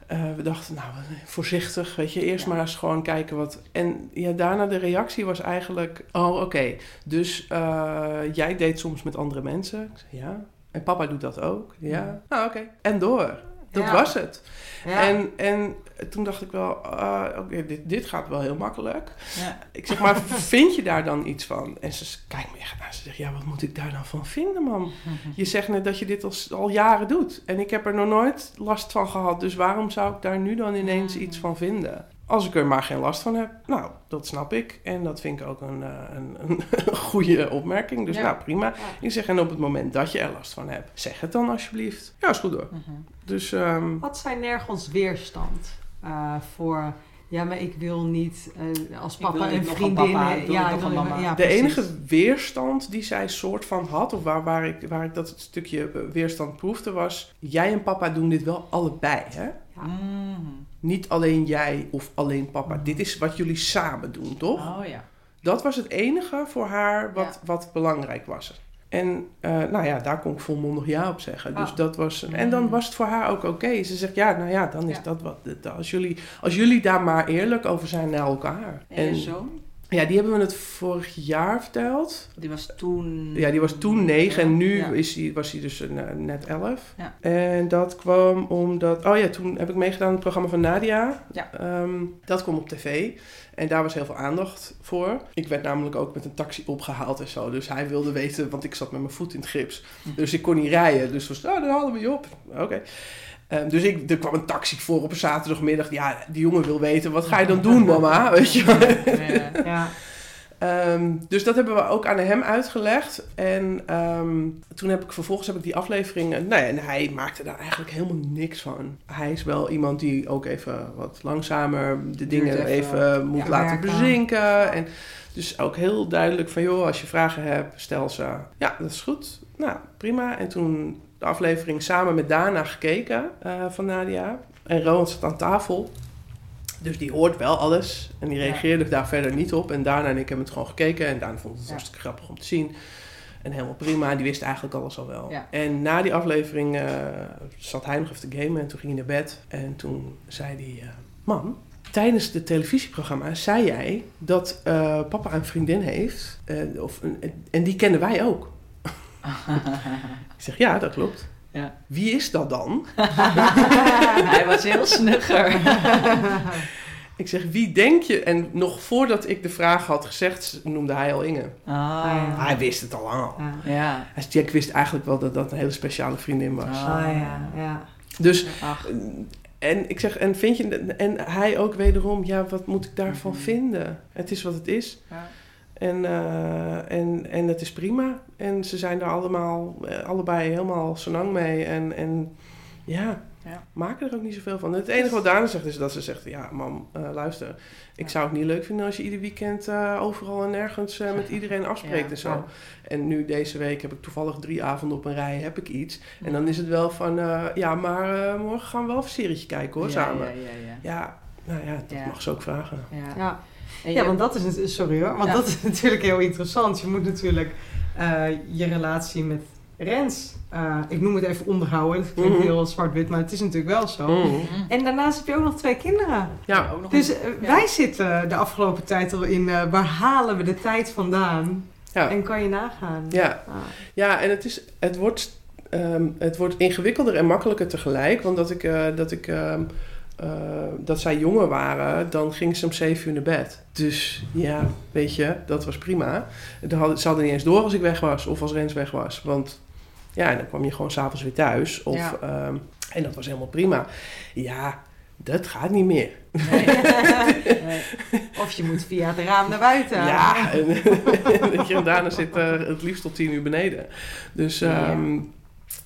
Eh, we dachten, nou, voorzichtig, weet je, eerst Ja. maar eens gewoon kijken wat... En ja, daarna de reactie was eigenlijk, oh, oké, dus eh, jij date soms met andere mensen? Ik zei, ja. En papa doet dat ook? Ja. Nou, oké. En door. Dat Ja. was het. Ja. En, en toen dacht ik wel, ah, oké, dit, dit gaat wel heel makkelijk. ja. Ik zeg, maar vind je daar dan iets van? En ze kijkt me echt aan. Ze zegt, ja, wat moet ik daar dan van vinden, man? Je zegt net dat je dit al, al jaren doet. En ik heb er nog nooit last van gehad. Dus waarom zou ik daar nu dan ineens Mm. iets van vinden? Als ik er maar geen last van heb, nou, dat snap ik. En dat vind ik ook een, eh, een, een goede opmerking. Dus Ja. nou, prima. Ik zeg, en op het moment dat je er last van hebt, zeg het dan alsjeblieft. Ja, is goed hoor. Mhm. Dus ehm, Wat zijn nergens weerstand eh, voor... Ja, maar ik wil niet eh, als Ik papa een vriendin... papa, ik ja, wil een niet- mama. ja, de enige weerstand die zij soort van had, of waar, waar, ik, waar ik dat stukje weerstand proefde, was: jij en papa doen dit wel allebei, hè? Ja. Mhm. Niet alleen jij of alleen papa. Dit is wat jullie samen doen, toch? Oh ja. Dat was het enige voor haar wat, Ja. wat belangrijk was. En eh, nou ja, daar kon ik volmondig ja op zeggen. Dus Ah. dat was, en dan Mm. was het voor haar ook oké. Ze zegt, ja, nou ja, dan is Ja. dat wat. Als jullie, als jullie daar maar eerlijk over zijn naar elkaar. En je zoon? Ja, die hebben we het vorig jaar verteld. Die was toen... Ja, die was toen negen en nu Ja. is hij, was hij dus eh, net elf. Ja. En dat kwam omdat... Oh ja, toen heb ik meegedaan aan het programma van Nadia. Ja. Ehm, dat kwam op tv. En daar was heel veel aandacht voor. Ik werd namelijk ook met een taxi opgehaald en zo. Dus hij wilde weten, want ik zat met mijn voet in het gips. Dus ik kon niet rijden. Dus was, oh, dan halen we je op. Oké. Ehm, dus ik, er kwam een taxi voor op een zaterdagmiddag. Ja, die jongen wil weten, wat ga je dan doen, mama? Weet je wel. Ja. Ja. Ehm, dus dat hebben we ook aan hem uitgelegd. En ehm, toen heb ik vervolgens heb ik die aflevering. eh, Nou ja, en hij maakte daar eigenlijk helemaal niks van. Hij is wel iemand die ook even wat langzamer de dingen even, even, moet ja, laten werken. bezinken. En dus ook heel duidelijk van joh, als je vragen hebt, stel ze. Ja, dat is goed. Nou, prima. En toen de aflevering samen met Dana gekeken eh, van Nadia. En Rowan zat aan tafel. Dus die hoort wel alles. En die Ja. reageerde daar verder niet op. En Dana en ik hebben het gewoon gekeken. En Dana vond het Ja. hartstikke grappig om te zien. En helemaal prima. Die wist eigenlijk alles al wel. Ja. En na die aflevering eh, zat hij nog even te gamen. En toen ging hij naar bed. En toen zei hij... eh, Mam, tijdens het televisieprogramma zei jij dat papa een vriendin heeft. of, en die kennen wij ook. Ik zeg, ja, dat klopt. Ja. Wie is dat dan? Hij was heel snugger. Ik zeg, wie denk je? En nog voordat ik de vraag had gezegd, noemde hij al Inge. Ah. Hij wist het al lang al. Ja. Ja. Hij- Jack wist eigenlijk wel dat dat een hele speciale vriendin was. Ah. Ah ja, ja. Dus, Ach. En ik zeg, en vind je, en hij ook wederom, ja, wat moet ik daarvan Mhm. vinden? Het is wat het is. Ja. En, eh, en, en het is prima. En ze zijn er allemaal, eh, allebei helemaal lang mee. En, en ja, Ja. maken er ook niet zoveel van. Het enige wat Dana zegt is dat ze zegt: Ja, mam, eh, luister. Ik Ja. zou het niet leuk vinden als je ieder weekend eh, overal en nergens eh, met iedereen afspreekt Ja. en zo. Ja. En nu deze week heb ik toevallig drie avonden op een rij, heb ik iets. En dan is het wel van: eh, Ja, maar eh, morgen gaan we wel een serietje kijken hoor, ja, samen. Ja, ja, ja. Ja, nou ja, dat Ja. mag ze ook vragen. ja. Ja. En Ja, je- want dat is, een- sorry hoor, want Ja. dat is natuurlijk heel interessant. Je moet natuurlijk eh, je relatie met Rens, eh, ik noem het even onderhouden, dat klinkt Mhm. heel zwart-wit, maar het is natuurlijk wel zo. Mm. Mhm. En daarnaast heb je ook nog twee kinderen. Ja, ook nog Dus een- eh, ja. wij zitten de afgelopen tijd al in, eh, waar halen we de tijd vandaan? ja. En kan je nagaan. ja. Ah. Ja, en het, is, het, wordt, ehm, het wordt ingewikkelder en makkelijker tegelijk. Want dat, ik, eh, dat, ik, ehm, eh, dat zij jonger waren, dan ging ze om zeven uur naar bed. Dus ja, weet je, dat was prima. Dan hadden, ze hadden niet eens door als ik weg was of als Rens weg was. Want ja, dan kwam je gewoon s'avonds weer thuis. Of, Ja. ehm, en dat was helemaal prima. Ja, dat gaat niet meer. Nee. Nee. Of je moet via het raam naar buiten. Ja, en, en daarna zit eh, het liefst tot tien uur beneden. Dus Ja.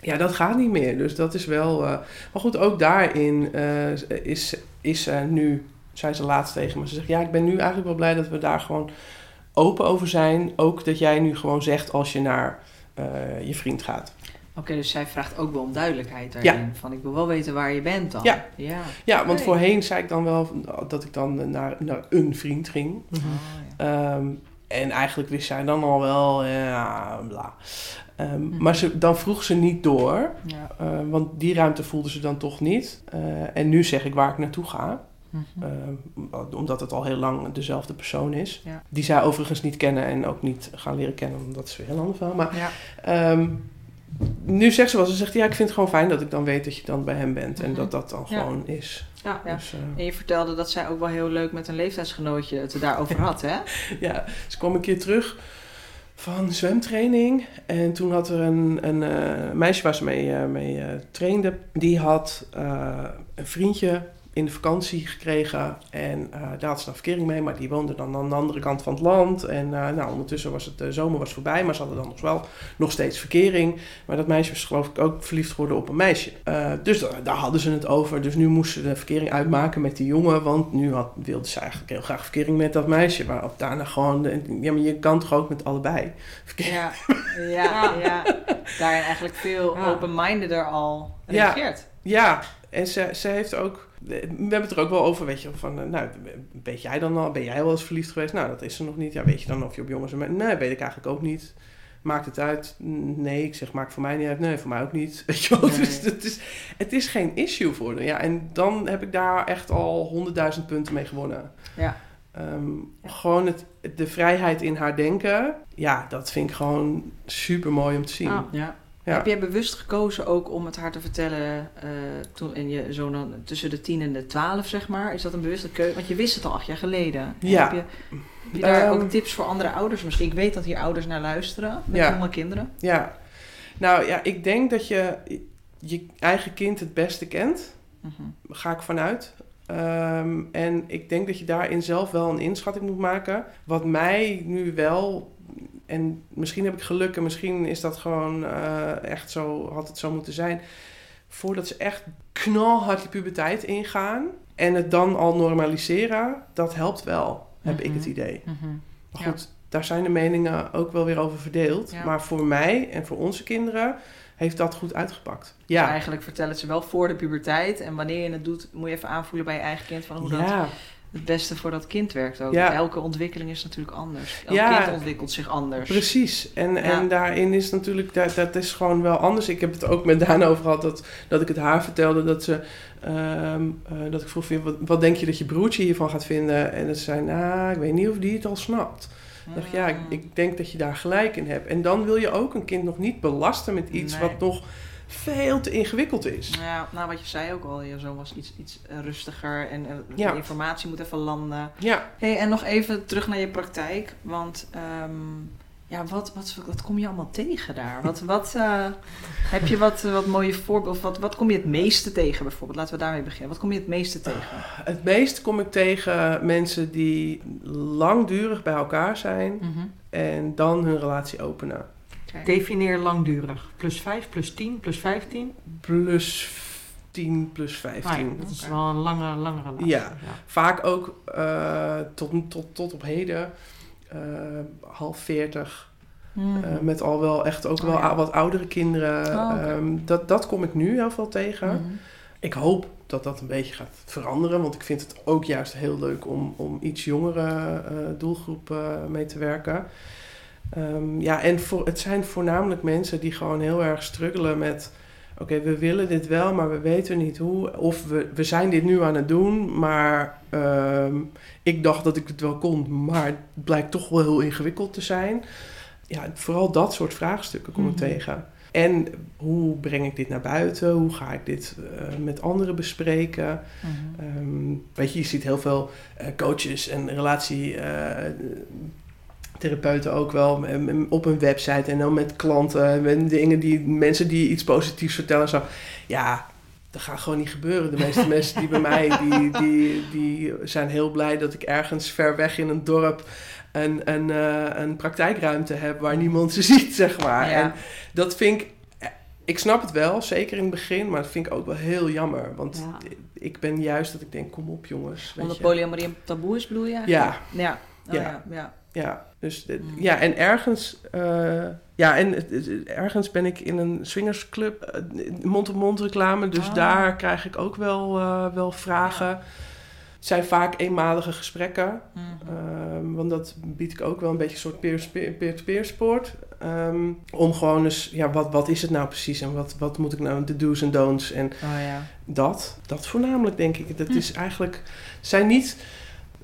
Ja. dat gaat niet meer. Dus dat is wel... eh, maar goed, ook daarin eh, is, is nu... Zei ze laatst tegen me. Ze zegt, ja, ik ben nu eigenlijk wel blij dat we daar gewoon open over zijn. Ook dat jij nu gewoon zegt als je naar eh, je vriend gaat. Oké, dus zij vraagt ook wel om duidelijkheid daarin. Van ik wil wel weten waar je bent dan. Ja. Ja. Ja, want voorheen zei ik dan wel dat ik dan naar, naar een vriend ging. Oh, ja. Ehm, en eigenlijk wist zij dan al wel, ja, bla. Ehm, Mhm. Maar ze, dan vroeg ze niet door, Ja. eh, want die ruimte voelde ze dan toch niet. Eh, en nu zeg ik waar ik naartoe ga, Mhm. Ehm, omdat het al heel lang dezelfde persoon is. Ja. Die zij overigens niet kennen en ook niet gaan leren kennen, want dat is weer een ander verhaal. Maar ja. ehm, nu zegt ze wel, ze zegt, ja, ik vind het gewoon fijn dat ik dan weet dat je dan bij hem bent. En Mhm. dat dat dan Ja. gewoon is. Ja. Ja. Dus, eh, En je vertelde dat zij ook wel heel leuk met een leeftijdsgenootje het er daarover had, hè? Ja, ze kwam een keer terug van zwemtraining. En toen had er een, een eh, meisje waar ze mee, eh, mee trainde. Die had een vriendje in de vakantie gekregen. En eh, daar had ze een verkering mee. Maar die woonde dan aan de andere kant van het land. En eh, nou, ondertussen was het de zomer was voorbij. Maar ze hadden dan nog wel nog steeds verkering. Maar dat meisje was geloof ik ook verliefd geworden op een meisje. Eh, dus da- daar hadden ze het over. Dus nu moest ze de verkering uitmaken met die jongen. Want nu had, wilde ze eigenlijk heel graag verkering met dat meisje. Waarop daarna gewoon... de- ja, maar je kan toch ook met allebei verkering? Ja, ja, ja. Daarin eigenlijk veel Ja. open-mindeder al Ja. reageert. Ja, en ze, ze heeft ook... We hebben het er ook wel over, weet je, van... eh, Nou, weet jij dan al... Ben jij wel eens verliefd geweest? Nou, dat is ze nog niet. Ja, weet je dan of je op jongens... en me- Nee, weet ik eigenlijk ook niet. Maakt het uit? Nee, ik zeg, maakt voor mij niet uit. Nee, voor mij ook niet. Weet je wel? Nee. Dus het is, het is geen issue voor haar. Ja, en dan heb ik daar echt al honderdduizend punten mee gewonnen. Ja. Ehm, Ja. Gewoon het, de vrijheid in haar denken. Ja, dat vind ik gewoon super mooi om te zien. Ah. Ja. Ja. Heb jij bewust gekozen ook om het haar te vertellen eh, toen en je zoon dan tussen de 10 en de 12, zeg maar? Is dat een bewuste keuze? Want je wist het al acht jaar geleden. Ja. Heb je, heb je daar Ehm. ook tips voor andere ouders misschien? Ik weet dat hier ouders naar luisteren met Ja. jonge kinderen. Ja, nou ja, ik denk dat je je eigen kind het beste kent. Mhm. Ga ik vanuit. Ehm, en ik denk dat je daarin zelf wel een inschatting moet maken. Wat mij nu wel, en misschien heb ik geluk en misschien is dat gewoon eh, echt zo, had het zo moeten zijn. Voordat ze echt knalhard die puberteit ingaan en het dan al normaliseren, dat helpt wel, heb ik Mhm. het idee. Mhm. Maar Ja. goed, daar zijn de meningen ook wel weer over verdeeld. Ja. Maar voor mij en voor onze kinderen heeft dat goed uitgepakt. Dus Ja, eigenlijk vertellen ze wel voor de puberteit. En wanneer je het doet, moet je even aanvoelen bij je eigen kind van hoe dat ja. Het beste voor dat kind werkt ook. Ja. Elke ontwikkeling is natuurlijk anders. Elk Ja. kind ontwikkelt zich anders. precies. En, Ja. en daarin is natuurlijk, dat, dat is gewoon wel anders. Ik heb het ook met Daan over gehad, dat, dat ik het haar vertelde, dat ze... ehm, eh, dat ik vroeg, wat, wat denk je dat je broertje hiervan gaat vinden? En dat ze zei, nou, ik weet niet of die het al snapt. Ik dacht, ja, ik, Mm. ik denk dat je daar gelijk in hebt. En dan wil je ook een kind nog niet belasten met iets Nee. wat nog veel te ingewikkeld is. Ja, nou wat je zei ook al, je zoon was iets, iets eh, rustiger en eh, Ja. de informatie moet even landen. Ja, Hey, en nog even terug naar je praktijk, want ehm, Ja, wat, wat, wat kom je allemaal tegen daar? Wat, wat, uh, heb je wat, wat mooie voorbeelden? Wat, wat kom je het meeste tegen bijvoorbeeld? Laten we daarmee beginnen. Wat kom je het meeste tegen? Het meeste kom ik tegen mensen die langdurig bij elkaar zijn Mhm. en dan hun relatie openen. Kijk. Defineer langdurig. Plus 5, plus 10, plus 15. Plus 10, plus 15. Ah ja, dat is wel een lange, lange relatie. Ja. Vaak ook eh, tot, tot, tot op heden, eh, half 40. Mhm. eh, met al wel echt ook Oh, wel ja. a- wat oudere kinderen. Oh. Ehm, dat, dat kom ik nu heel veel tegen. Mhm. Ik hoop dat dat een beetje gaat veranderen. Want ik vind het ook juist heel leuk om, om iets jongere eh, doelgroep eh, mee te werken. Ehm, ja, en voor, het zijn voornamelijk mensen die gewoon heel erg struggelen met... Oké, we willen dit wel, maar we weten niet hoe. Of we, we zijn dit nu aan het doen, maar ehm, ik dacht dat ik het wel kon. Maar het blijkt toch wel heel ingewikkeld te zijn. Ja, vooral dat soort vraagstukken kom ik Mhm. tegen. En hoe breng ik dit naar buiten? Hoe ga ik dit eh, met anderen bespreken? Mhm. Ehm, weet je, je ziet heel veel eh, coaches en relatietherapeuten ook wel op een website en dan met klanten en dingen die mensen die iets positiefs vertellen. Zo. Ja, dat gaat gewoon niet gebeuren. De meeste mensen die bij mij, die, die, die zijn heel blij dat ik ergens ver weg in een dorp een, een, eh, een praktijkruimte heb waar niemand ze ziet, zeg maar. Ja. En dat vind ik, ik snap het wel, zeker in het begin, maar dat vind ik ook wel heel jammer. Want Ja. ik ben juist dat ik denk, kom op jongens. Omdat polyamorie een taboe is, je? eigenlijk? Ja, Ja. Oh, Ja. ja. ja. Dus de- Mm. ja, en ergens, eh, ja, en ergens ben ik in een swingersclub, eh, mond-op-mond reclame, dus Ah. daar krijg ik ook wel, eh, wel vragen. Het zijn vaak eenmalige gesprekken, Mhm. ehm, want dat bied ik ook wel een beetje een soort peer- peer- peer-to-peer sport. Ehm, om gewoon eens, ja, wat, wat is het nou precies en wat, wat moet ik nou, de do's en don'ts en Oh ja. dat, dat voornamelijk denk ik. Dat Hm. is eigenlijk, zijn niet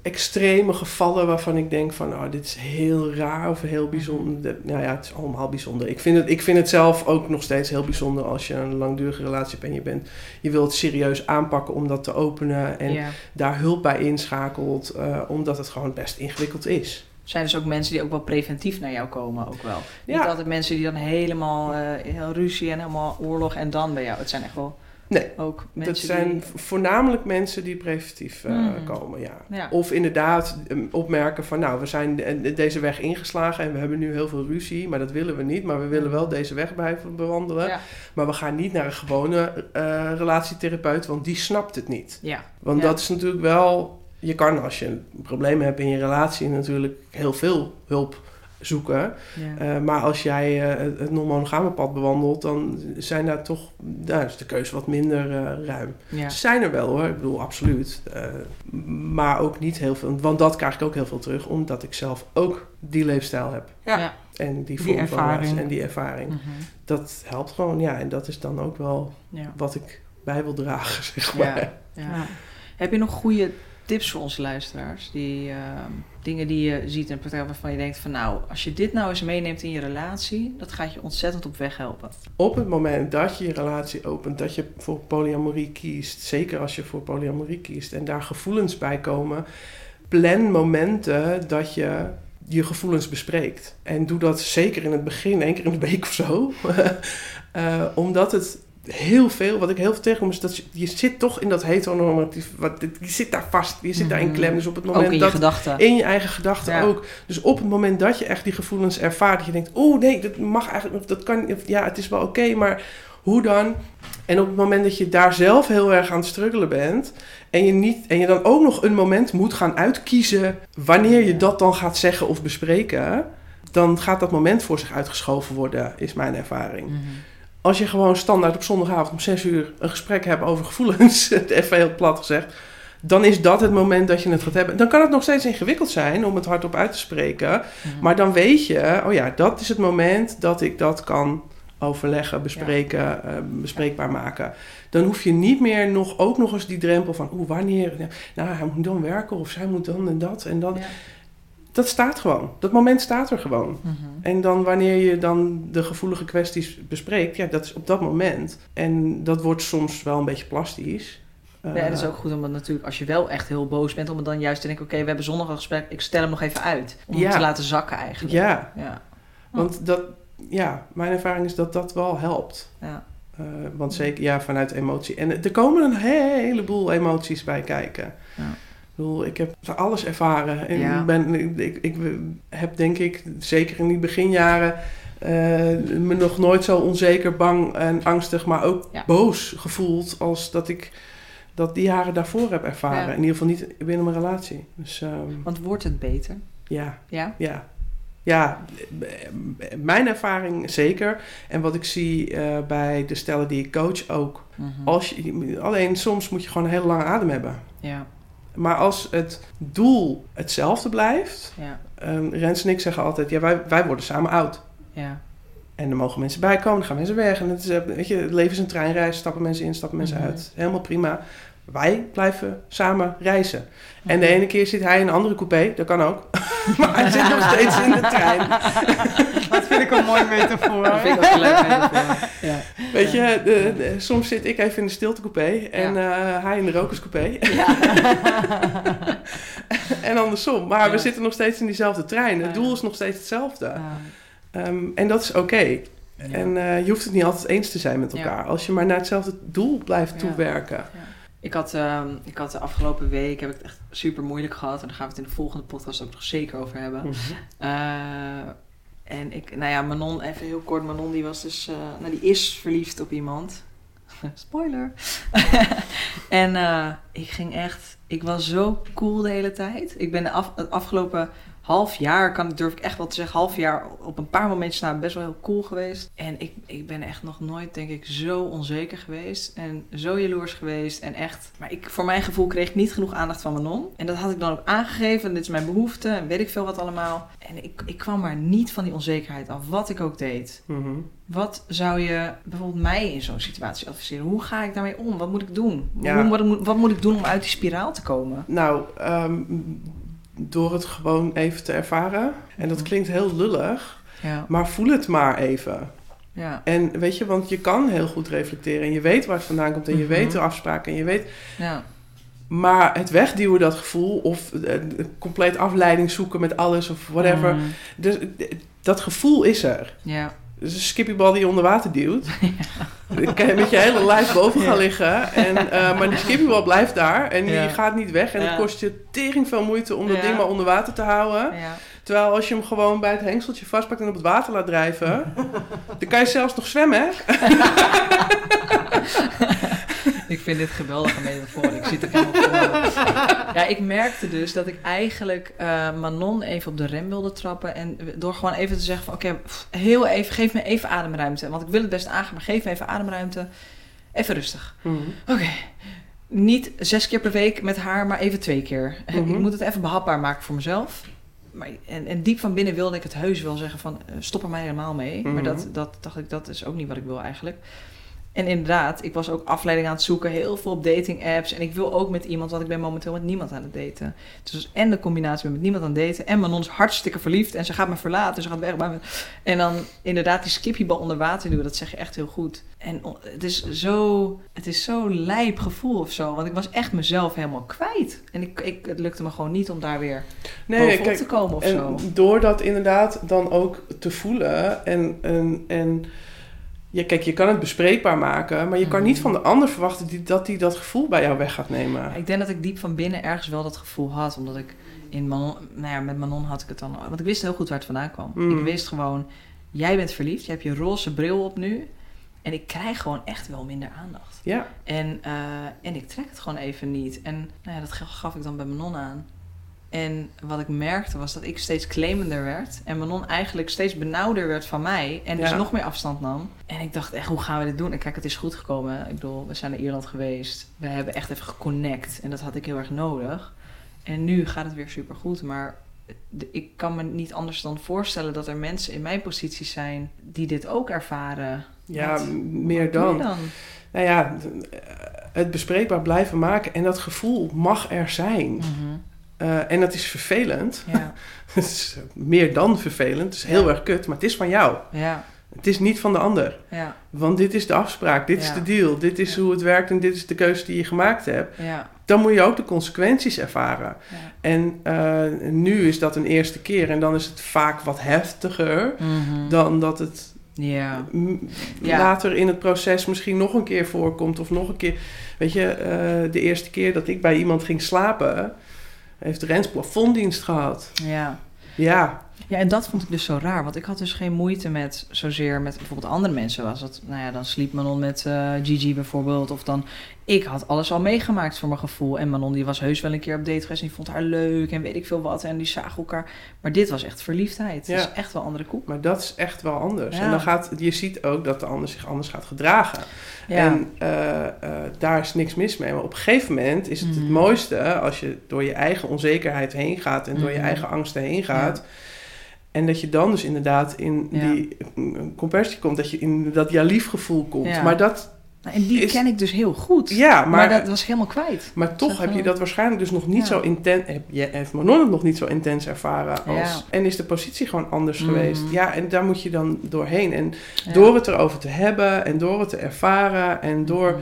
extreme gevallen waarvan ik denk van, oh, dit is heel raar of heel bijzonder. De- Nou ja, het is allemaal bijzonder. Ik vind, het, ik vind het zelf ook nog steeds heel bijzonder als je een langdurige relatie hebt en je bent, je wilt het serieus aanpakken om dat te openen en ja. daar hulp bij inschakelt, eh, omdat het gewoon best ingewikkeld is. Zijn dus ook mensen die ook wel preventief naar jou komen, ook wel. Niet Ja. altijd mensen die dan helemaal eh, heel ruzie en helemaal oorlog en dan bij jou. Het zijn echt wel Nee, ook mensen dat zijn die... voornamelijk mensen die preventief eh, Hmm. komen, ja. Ja. Of inderdaad um, opmerken van, nou, we zijn de- deze weg ingeslagen en we hebben nu heel veel ruzie, maar dat willen we niet. Maar we willen wel deze weg blijven bewandelen. Ja. Maar we gaan niet naar een gewone eh, relatietherapeut, want die snapt het niet. ja. Want dat is natuurlijk wel, je kan als je een probleem hebt in je relatie natuurlijk heel veel hulp zoeken. Ja. Eh, maar als jij eh, het non-monogame pad bewandelt, dan zijn daar toch, daar is de keuze wat minder eh, ruim. ja. Ze zijn er wel hoor, ik bedoel absoluut. Eh, maar ook niet heel veel, want dat krijg ik ook heel veel terug, omdat ik zelf ook die leefstijl heb. Ja. Ja. En die Die vorm van ervaring. en die ervaring. Mhm. Dat helpt gewoon, ja. En dat is dan ook wel ja. wat ik bij wil dragen, zeg maar. Ja. Ja. Ja. Heb je nog goede tips voor onze luisteraars? Die ehm, dingen die je ziet en praktijk waarvan je denkt van nou, als je dit nou eens meeneemt in je relatie, dat gaat je ontzettend op weg helpen. Op het moment dat je je relatie opent, dat je voor polyamorie kiest, zeker als je voor polyamorie kiest en daar gevoelens bij komen, plan momenten dat je je gevoelens bespreekt. En doe dat zeker in het begin, één keer in de week of zo. Eh, omdat het heel veel, wat ik heel veel tegenkom, is dat je, je zit toch in dat heteronormatief, wat, je zit daar vast, je zit daar in Mhm. klem. Dus op het Ook moment in je dat gedachten. in je eigen gedachten Ja. ook. Dus op het moment dat je echt die gevoelens ervaart, dat je denkt, oeh nee, dat mag eigenlijk, of dat kan, of ja, het is wel oké, maar hoe dan? En op het moment dat je daar zelf heel erg aan het struggelen bent en je, niet, en je dan ook nog een moment moet gaan uitkiezen wanneer je dat dan gaat zeggen of bespreken, dan gaat dat moment voor zich uitgeschoven worden, is mijn ervaring. Mhm. Als je gewoon standaard op zondagavond om 6 uur een gesprek hebt over gevoelens, even heel plat gezegd, dan is dat het moment dat je het gaat hebben. Dan kan het nog steeds ingewikkeld zijn om het hardop uit te spreken, Mhm. maar dan weet je, oh ja, dat is het moment dat ik dat kan overleggen, bespreken, eh, bespreekbaar maken. Dan hoef je niet meer nog, ook nog eens die drempel van, oeh, wanneer, nou, hij moet dan werken of zij moet dan en dat en dat. Ja. Dat staat gewoon. Dat moment staat er gewoon. Mhm. En dan wanneer je dan de gevoelige kwesties bespreekt, ja, dat is op dat moment. En dat wordt soms wel een beetje plastisch. Ja, en dat is Eh, ook goed om het natuurlijk, als je wel echt heel boos bent, om het dan juist te denken, oké, we hebben zondag een gesprek, ik stel hem nog even uit. Om Ja. hem te laten zakken eigenlijk. Ja, Ja. Want dat, ja, mijn ervaring is dat dat wel helpt. Ja. Eh, want zeker, ja, vanuit emotie. En er komen een heleboel emoties bij kijken. Ja. Ik bedoel, ik heb alles ervaren. En Ja. ben, ik, ik, ik heb denk ik, zeker in die beginjaren... eh, me nog nooit zo onzeker, bang en angstig, maar ook Ja. boos gevoeld als dat ik dat die jaren daarvoor heb ervaren. Ja. In ieder geval niet binnen mijn relatie. Dus ehm, Want wordt het beter? ja, Ja? ja. Ja, mijn ervaring zeker. En wat ik zie eh, bij de stellen die ik coach ook. Mhm. Als je, alleen soms moet je gewoon een hele lange adem hebben. Ja, Maar als het doel hetzelfde blijft. ja, Um, Rens en ik zeggen altijd: ja, wij, wij worden samen oud. ja. En er mogen mensen bij komen, dan gaan mensen weg. En het, is, eh, weet je, het leven is een treinreis. Stappen mensen in, stappen mensen Mhm. uit. Helemaal prima. Wij blijven samen reizen. En Mhm. de ene keer zit hij in een andere coupé, dat kan ook. maar hij zit nog steeds in de trein. Dat vind ik een mooi metafoor. Dat vind ik ook een leuk metafoor. Ja. Weet je, de, de- soms zit ik even in de stiltecoupé en eh, hij in de rokerscoupé. en andersom. Maar we Ja. zitten nog steeds in diezelfde trein. Het Ja. doel is nog steeds hetzelfde. Ja. Ehm, en dat is oké. Ja. En eh, je hoeft het niet altijd eens te zijn met Ja. elkaar. Als je maar naar hetzelfde doel blijft Ja. toewerken. Ik had, ehm, ik had de afgelopen week heb ik het echt super moeilijk gehad. En daar gaan we het in de volgende podcast ook nog zeker over hebben. Mhm. Eh, en ik, nou ja, Manon, even heel kort. Manon die was dus, eh, nou die is verliefd op iemand. Spoiler. en eh, ik ging echt, ik was zo cool de hele tijd. Ik ben de af, het afgelopen half jaar, kan, durf ik echt wel te zeggen, half jaar op een paar momentjes na best wel heel cool geweest. En ik, ik ben echt nog nooit, denk ik, zo onzeker geweest. En zo jaloers geweest. En echt, maar ik, voor mijn gevoel kreeg ik niet genoeg aandacht van Manon. En dat had ik dan ook aangegeven. Dit is mijn behoefte. En weet ik veel wat allemaal. En ik, ik kwam maar niet van die onzekerheid af, wat ik ook deed. Mhm. Wat zou je bijvoorbeeld mij in zo'n situatie adviseren? Hoe ga ik daarmee om? Wat moet ik doen? Ja. Hoe, wat, moet, wat moet ik doen om uit die spiraal te komen? Nou, ehm, door het gewoon even te ervaren. En dat Mhm. klinkt heel lullig, Ja, maar voel het maar even. ja, En weet je, want je kan heel goed reflecteren en je weet waar het vandaan komt en je Mhm. weet de afspraken en je weet. ja. Maar het wegduwen, dat gevoel, of eh, compleet afleiding zoeken met alles of whatever. Mm, Dus, eh, dat gevoel is er. ja, Dus een skippiebal die je onder water duwt. Dan kan je met je hele lijf boven gaan Ja. liggen. En, eh, maar die skippiebal blijft daar en die Ja. gaat niet weg. En Ja. het kost je tering veel moeite om dat Ja. ding maar onder water te houden. ja. Terwijl als je hem gewoon bij het hengseltje vastpakt en op het water laat drijven... dan kan je zelfs nog zwemmen, hè? Ik vind dit geweldige metafoor. Ik zit er helemaal voor. Ja, ik merkte dus dat ik eigenlijk eh, Manon even op de rem wilde trappen. En door gewoon even te zeggen van... Oké, heel even, geef me even ademruimte. Want ik wil het best aangaan, maar geef me even ademruimte. Even rustig. Oké. Niet zes keer per week met haar, maar even twee keer. Mhm. Ik moet het even behapbaar maken voor mezelf. Maar, en, en diep van binnen wilde ik het heus wel zeggen van... eh, stop er mij helemaal mee. Maar Mhm. dat, dat dacht ik, dat is ook niet wat ik wil eigenlijk. En inderdaad, ik was ook afleiding aan het zoeken. Heel veel op dating apps. En ik wil ook met iemand, want ik ben momenteel met niemand aan het daten. Dus en de combinatie met met niemand aan het daten. En Manon is hartstikke verliefd. En ze gaat me verlaten. Ze gaat weg bij me. En dan inderdaad die skippiebal onder water duwen. Dat zeg je echt heel goed. En het is zo, het is zo lijp gevoel of zo. Want ik was echt mezelf helemaal kwijt. En ik, ik, het lukte me gewoon niet om daar weer Nee, bovenop kijk, te komen of en zo. door dat inderdaad dan ook te voelen en... en, en ja, kijk, je kan het bespreekbaar maken, maar je kan Mhm. niet van de ander verwachten die, dat hij dat gevoel bij jou weg gaat nemen. Ik denk dat ik diep van binnen ergens wel dat gevoel had. Omdat ik in Manon, nou ja, met Manon had ik het dan. Want ik wist heel goed waar het vandaan kwam. Mm. Ik wist gewoon, jij bent verliefd, je hebt je roze bril op nu. En ik krijg gewoon echt wel minder aandacht. Ja, En, eh, en ik trek het gewoon even niet. En nou ja, dat gaf ik dan bij Manon aan. En wat ik merkte was dat ik steeds claimender werd. En Manon eigenlijk steeds benauwder werd van mij. En dus Ja. nog meer afstand nam. En ik dacht echt, hoe gaan we dit doen? En kijk, het is goed gekomen. Ik bedoel, we zijn naar Ierland geweest. We hebben echt even geconnect. En dat had ik heel erg nodig. En nu gaat het weer super goed. Maar ik kan me niet anders dan voorstellen dat er mensen in mijn positie zijn die dit ook ervaren. ja Wat- meer dan. Nou ja, het bespreekbaar blijven maken en dat gevoel mag er zijn. Mhm. Eh, en dat is vervelend. Ja, Het is meer dan vervelend. Het is heel Ja. erg kut, maar het is van jou. ja. Het is niet van de ander. Ja, Want dit is de afspraak, dit is de deal, dit is Ja. hoe het werkt en dit is de keuze die je gemaakt hebt. ja, Dan moet je ook de consequenties ervaren. En eh, nu is dat een eerste keer en dan is het vaak wat heftiger Mhm. dan dat het later in het proces misschien nog een keer voorkomt of nog een keer. Weet je, eh, de eerste keer dat ik bij iemand ging slapen, heeft Rens plafonddienst gehad. ja. Ja, Ja, en dat vond ik dus zo raar. Want ik had dus geen moeite met zozeer met bijvoorbeeld andere mensen. Was het, nou ja, dan sliep Manon met eh, Gigi bijvoorbeeld. Of dan, ik had alles al meegemaakt voor mijn gevoel. En Manon die was heus wel een keer op date geweest. En die vond haar leuk en weet ik veel wat. En die zagen elkaar. Maar dit was echt verliefdheid. Ja. is echt wel andere koek. maar dat is echt wel anders. Ja. En dan gaat, je ziet ook dat de ander zich anders gaat gedragen. Ja, En eh, eh, daar is niks mis mee. Maar op een gegeven moment is het het Mhm. mooiste als je door je eigen onzekerheid heen gaat en door je Mhm. eigen angsten heen gaat. En dat je dan dus inderdaad in Ja. die mm, compersie komt, dat je in dat ja liefgevoel komt. Ja. Maar dat, Nou, en die is- ken ik dus heel goed. ja, maar, maar, dat was helemaal kwijt. maar toch heb je dat waarschijnlijk dus nog niet zo intens, heb je, heeft Manon het nog niet zo intens ervaren als, Ja. en is de positie gewoon anders Mhm. geweest. Ja, en daar moet je dan doorheen. En door het erover te hebben en door het te ervaren en door Mhm.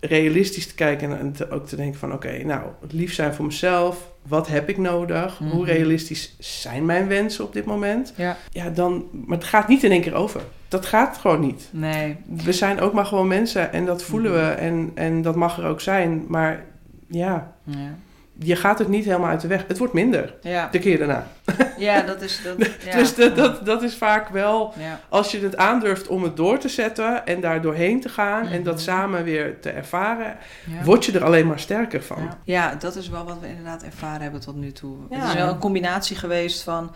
Realistisch te kijken en te- ook te denken van oké, nou, het lief zijn voor mezelf. Wat heb ik nodig? Hoe Mhm. realistisch zijn mijn wensen op dit moment? Ja, Ja, dan, maar het gaat niet in één keer over. Dat gaat gewoon niet. nee. We zijn ook maar gewoon mensen en dat voelen Mhm. we en, en dat mag er ook zijn. Maar ja, Ja. Je gaat het niet helemaal uit de weg. Het wordt minder Ja. de keer daarna. ja, dat is... Dat, ja. Dus dat, dat, dat is vaak wel Ja. als je het aandurft om het door te zetten en daar doorheen te gaan en dat Mhm. samen weer te ervaren, Ja. word je er alleen maar sterker van. Ja. ja, dat is wel wat we inderdaad ervaren hebben tot nu toe. Ja. Het is wel een combinatie geweest van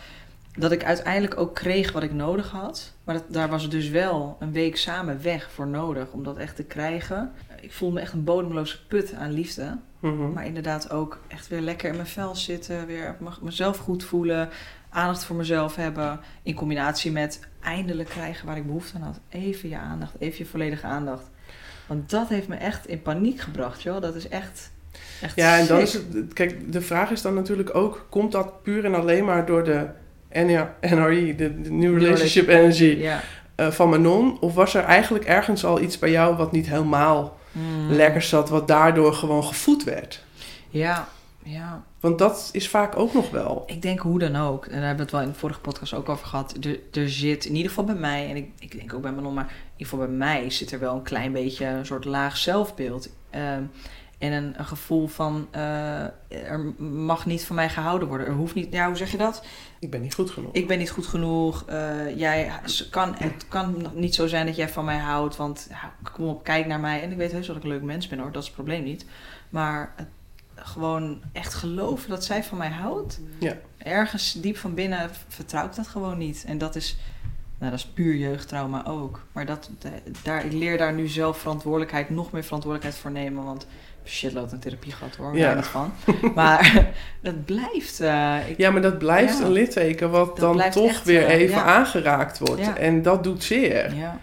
dat ik uiteindelijk ook kreeg wat ik nodig had. Maar dat, daar was dus wel een week samen weg voor nodig om dat echt te krijgen. Ik voelde me echt een bodemloze put aan liefde. Mhm. Maar inderdaad ook echt weer lekker in mijn vel zitten. Weer me- mezelf goed voelen. Aandacht voor mezelf hebben. In combinatie met eindelijk krijgen waar ik behoefte aan had. Even je aandacht. Even je volledige aandacht. Want dat heeft me echt in paniek gebracht, joh. Dat is echt... echt Ja, en dan is het. Kijk, de vraag is dan natuurlijk ook: komt dat puur en alleen maar door de NR NRE, de, de New Relationship Energy Ja. eh, van Manon? Of was er eigenlijk ergens al iets bij jou wat niet helemaal Mm. lekker zat, wat daardoor gewoon gevoed werd? Ja, ja. Want dat is vaak ook nog wel. Ik denk hoe dan ook. En daar hebben we het wel in de vorige podcast ook over gehad. Er, er zit in ieder geval bij mij, en ik, ik denk ook bij Manon, maar in ieder geval bij mij zit er wel een klein beetje een soort laag zelfbeeld. Ehm, en een, een gevoel van eh, er mag niet van mij gehouden worden. Er hoeft niet, ja, hoe zeg je dat? Ik ben niet goed genoeg. Ik ben niet goed genoeg. eh, jij, kan, het kan niet zo zijn dat jij van mij houdt. Want ja, kom op, kijk naar mij. En ik weet heus dat ik een leuk mens ben hoor. Dat is het probleem niet. Maar het, gewoon echt geloven dat zij van mij houdt. Ja. Ergens diep van binnen vertrouw ik dat gewoon niet. En dat is, nou, dat is puur jeugdtrauma ook. Maar dat, daar, ik leer daar nu zelf verantwoordelijkheid, nog meer verantwoordelijkheid voor nemen. Want shitload een therapie gehad hoor, Ja. niet van. Maar dat blijft. eh, ik, Ja, maar dat blijft Ja. een litteken wat Dat dan toch echt, weer eh, even ja. aangeraakt wordt. En dat doet zeer. ja.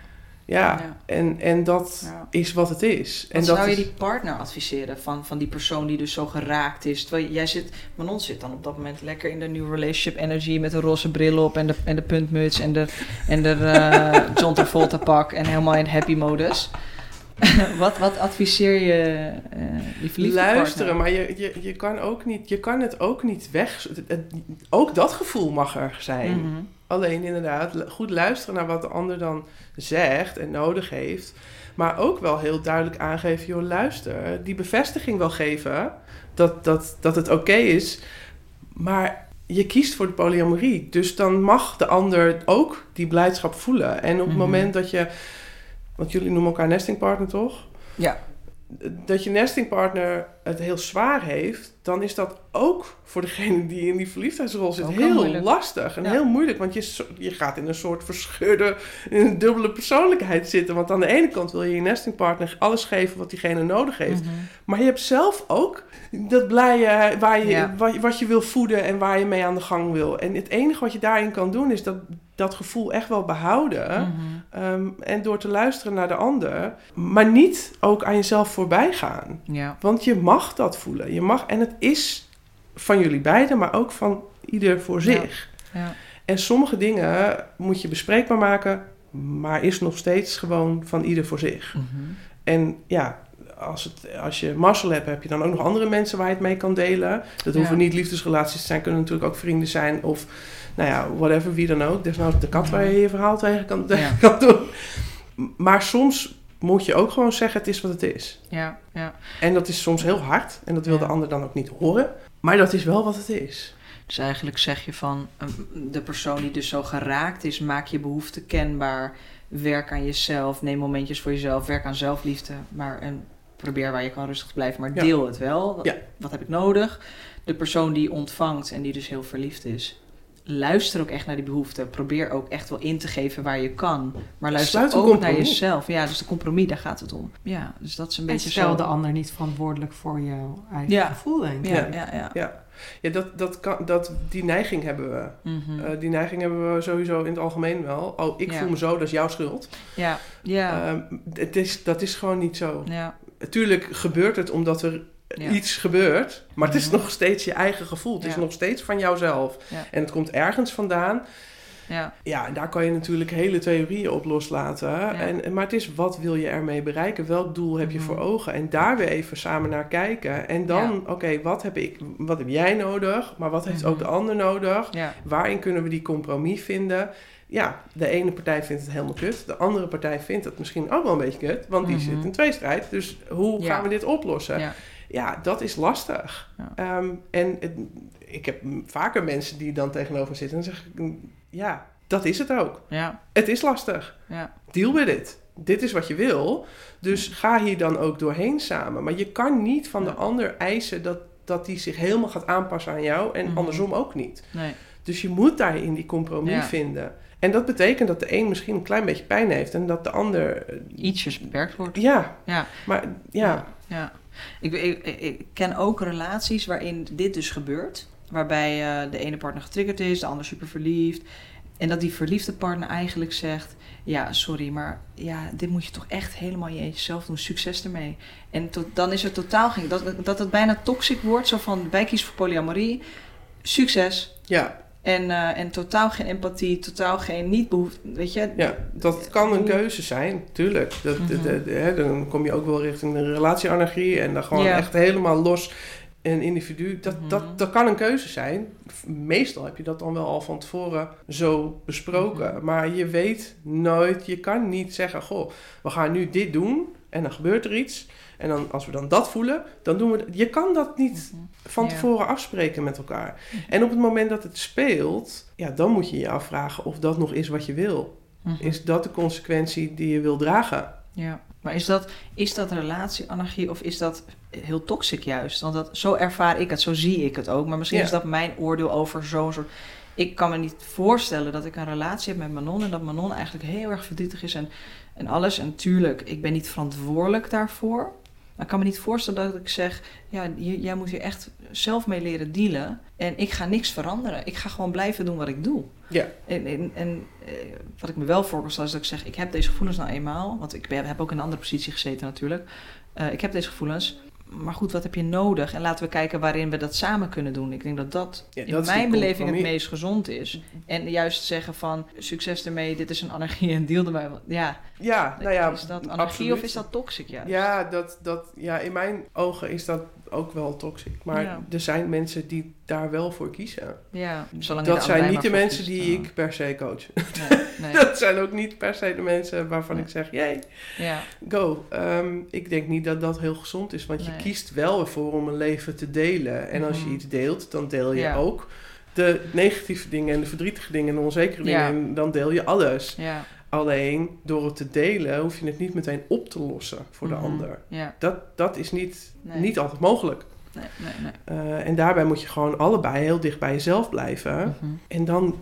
Ja. En, en dat is wat het is. En dat zou je is- die partner adviseren van, van die persoon die dus zo geraakt is? Terwijl jij zit, Manon zit dan op dat moment lekker in de new relationship energy met de roze bril op en de, en de puntmuts en de, en de eh, John Travolta pak en helemaal in happy modus. wat, wat adviseer je uh, die verliefde luisteren, partner? maar je, je, je, kan ook niet, je kan het ook niet weg. ook dat gevoel mag er zijn. Mhm. Alleen inderdaad, goed luisteren naar wat de ander dan zegt en nodig heeft. Maar ook wel heel duidelijk aangeven, joh, luister. Die bevestiging wel geven dat, dat, dat het oké is. Maar je kiest voor de polyamorie. Dus dan mag de ander ook die blijdschap voelen. En op het Mhm. moment dat je... Want jullie noemen elkaar nestingpartner, toch? Ja. dat je nestingpartner het heel zwaar heeft, dan is dat ook voor degene die in die verliefdheidsrol zit Ook heel lastig en Ja. heel moeilijk. Want je, je gaat in een soort verscheurde, in een dubbele persoonlijkheid zitten. Want aan de ene kant wil je je nestingpartner alles geven wat diegene nodig heeft. Mhm. Maar je hebt zelf ook dat blije waar je, Ja. wat, wat je wil voeden en waar je mee aan de gang wil. En het enige wat je daarin kan doen is dat, dat gevoel echt wel behouden. Mhm. Ehm, en door te luisteren naar de ander, maar niet ook aan jezelf voorbij gaan. Ja. Want je mag dat voelen. Je mag, en het is van jullie beiden, maar ook van ieder voor zich. Ja. En sommige dingen moet je bespreekbaar maken maar is nog steeds gewoon van ieder voor zich. Mhm. En ja, als, het, als je mazzel hebt, heb je dan ook nog andere mensen waar je het mee kan delen. Dat hoeven niet liefdesrelaties te zijn, kunnen natuurlijk ook vrienden zijn of nou ja, whatever, wie dan ook. Desnoods de kat waar je je verhaal tegen kan, tegen kan doen. Maar soms moet je ook gewoon zeggen, het is wat het is. Ja, ja. En dat is soms heel hard en dat wil de ander dan ook niet horen. Maar dat is wel wat het is. Dus eigenlijk zeg je van eh, de persoon die dus zo geraakt is, maak je behoefte kenbaar. Werk aan jezelf, neem momentjes voor jezelf, werk aan zelfliefde. Maar en probeer waar je kan rustig blijven, maar Ja. deel het wel. Wat, Ja. wat heb ik nodig? De persoon die ontvangt en die dus heel verliefd is, luister ook echt naar die behoeften. Probeer ook echt wel in te geven waar je kan. Maar luister Sluit ook naar jezelf. Ja, dus de compromis, daar gaat het om. Ja, dus dat is een En beetje stel zo. de ander niet verantwoordelijk voor jouw eigen Ja. gevoel, denk ik. Ja, ja, ja. Ja, ja dat, dat kan, dat, die neiging hebben we. Mhm. Eh, die neiging hebben we sowieso in het algemeen wel. Oh, ik Ja. voel me zo, dat is jouw schuld. ja, ja, Ehm, het is, dat is gewoon niet zo. ja, Natuurlijk gebeurt het omdat er Ja. iets gebeurt, maar het is Mhm. nog steeds je eigen gevoel. Het is nog steeds van jouzelf. En het komt ergens vandaan. ja. Ja, en daar kan je natuurlijk hele theorieën op loslaten. En, maar het is wat wil je ermee bereiken? Welk doel heb je Mhm. voor ogen? En daar weer even samen naar kijken. En dan, oké, wat heb ik, wat heb jij nodig? Maar wat heeft Mhm. ook de ander nodig? ja. Waarin kunnen we die compromis vinden? Ja, de ene partij vindt het helemaal kut. De andere partij vindt het misschien ook wel een beetje kut. Want die Mhm. zit in tweestrijd. Dus hoe gaan we dit oplossen? Ja. Dat is lastig. Ja. Ehm, en het- ik heb vaker mensen die dan tegenover me zitten en zeggen... mm, Ja, dat is het ook. ja. Het is lastig. Ja, Deal with it. Dit is wat je wil. Dus ga hier dan ook doorheen samen. Maar je kan niet van de ander eisen dat, dat die zich helemaal gaat aanpassen aan jou. En Mhm. andersom ook niet. nee. Dus je moet daarin die compromis Ja. vinden. En dat betekent dat de een misschien een klein beetje pijn heeft. En dat de ander... eh, Ietsjes beperkt wordt. Ja, Ja. maar ja. ja. Ik, ik- ken ook relaties waarin dit dus gebeurt. Waarbij eh, de ene partner getriggerd is, de ander super verliefd. En dat die verliefde partner eigenlijk zegt... Ja, sorry, maar ja, dit moet je toch echt helemaal je zelf doen. Succes ermee. En to- dan is het totaal geen... Dat, dat het bijna toxic wordt. Zo van, wij kiezen voor polyamorie. Succes. Ja, En, eh, en totaal geen empathie, totaal geen niet behoefte. Weet je? ja, dat kan een keuze zijn, tuurlijk. Dat, Mhm. de- de- de- hè, dan kom je ook wel richting de relatieanarchie en dan gewoon Ja. echt helemaal los een individu. Dat, Mhm. dat, dat kan een keuze zijn. Meestal heb je dat dan wel al van tevoren zo besproken. Mhm. Maar je weet nooit, je kan niet zeggen: Goh, we gaan nu dit doen en dan gebeurt er iets. En dan, als we dan dat voelen, dan doen we. dat. Je kan dat niet Mhm. van tevoren afspreken met elkaar. En op het moment dat het speelt, ja, dan moet je je afvragen of dat nog is wat je wil. Mhm. Is dat de consequentie die je wil dragen? Ja, maar is dat, is dat relatieanarchie of is dat heel toxic juist? Want dat, zo ervaar ik het, zo zie ik het ook. Maar misschien Ja. is dat mijn oordeel over zo'n soort... Ik kan me niet voorstellen dat ik een relatie heb met Manon... en dat Manon eigenlijk heel erg verdrietig is en, en alles. En tuurlijk, ik ben niet verantwoordelijk daarvoor. Maar ik kan me niet voorstellen dat ik zeg... ja, jij moet hier echt zelf mee leren dealen... en ik ga niks veranderen. Ik ga gewoon blijven doen wat ik doe. Ja. En, en, en eh, wat ik me wel voor is dat ik zeg, ik heb deze gevoelens nou eenmaal. Want ik ben- heb ook in een andere positie gezeten natuurlijk. Eh, ik heb deze gevoelens. Maar goed, wat heb je nodig? En laten we kijken waarin we dat samen kunnen doen. Ik denk dat dat Ja, in dat mijn beleving het meest gezond is. En juist zeggen van, succes ermee, dit is een anarchie en deal ermee. Ja, Ja, nou ja, is dat anarchie absoluut. of is dat toxic juist? Ja, dat, dat, ja, in mijn ogen is dat ook wel toxic. Maar Ja. er zijn mensen die daar wel voor kiezen. Ja, zolang Dat zijn niet de mensen kiest, die ik per se coach. Nee, nee. Dat zijn ook niet per se de mensen waarvan Nee. ik zeg, jee, Ja, go. Ehm, ik denk niet dat dat heel gezond is, want je kiest wel ervoor om een leven te delen. En als je Mhm. iets deelt, dan deel je Ja. ook de negatieve dingen en de verdrietige dingen en de onzekere dingen. En dan deel je alles. ja, Alleen door het te delen hoef je het niet meteen op te lossen voor de Mhm. ander. ja. Dat, dat is niet, Nee. niet altijd mogelijk. Nee, nee, nee. Eh, en daarbij moet je gewoon allebei heel dicht bij jezelf blijven. Mhm. En dan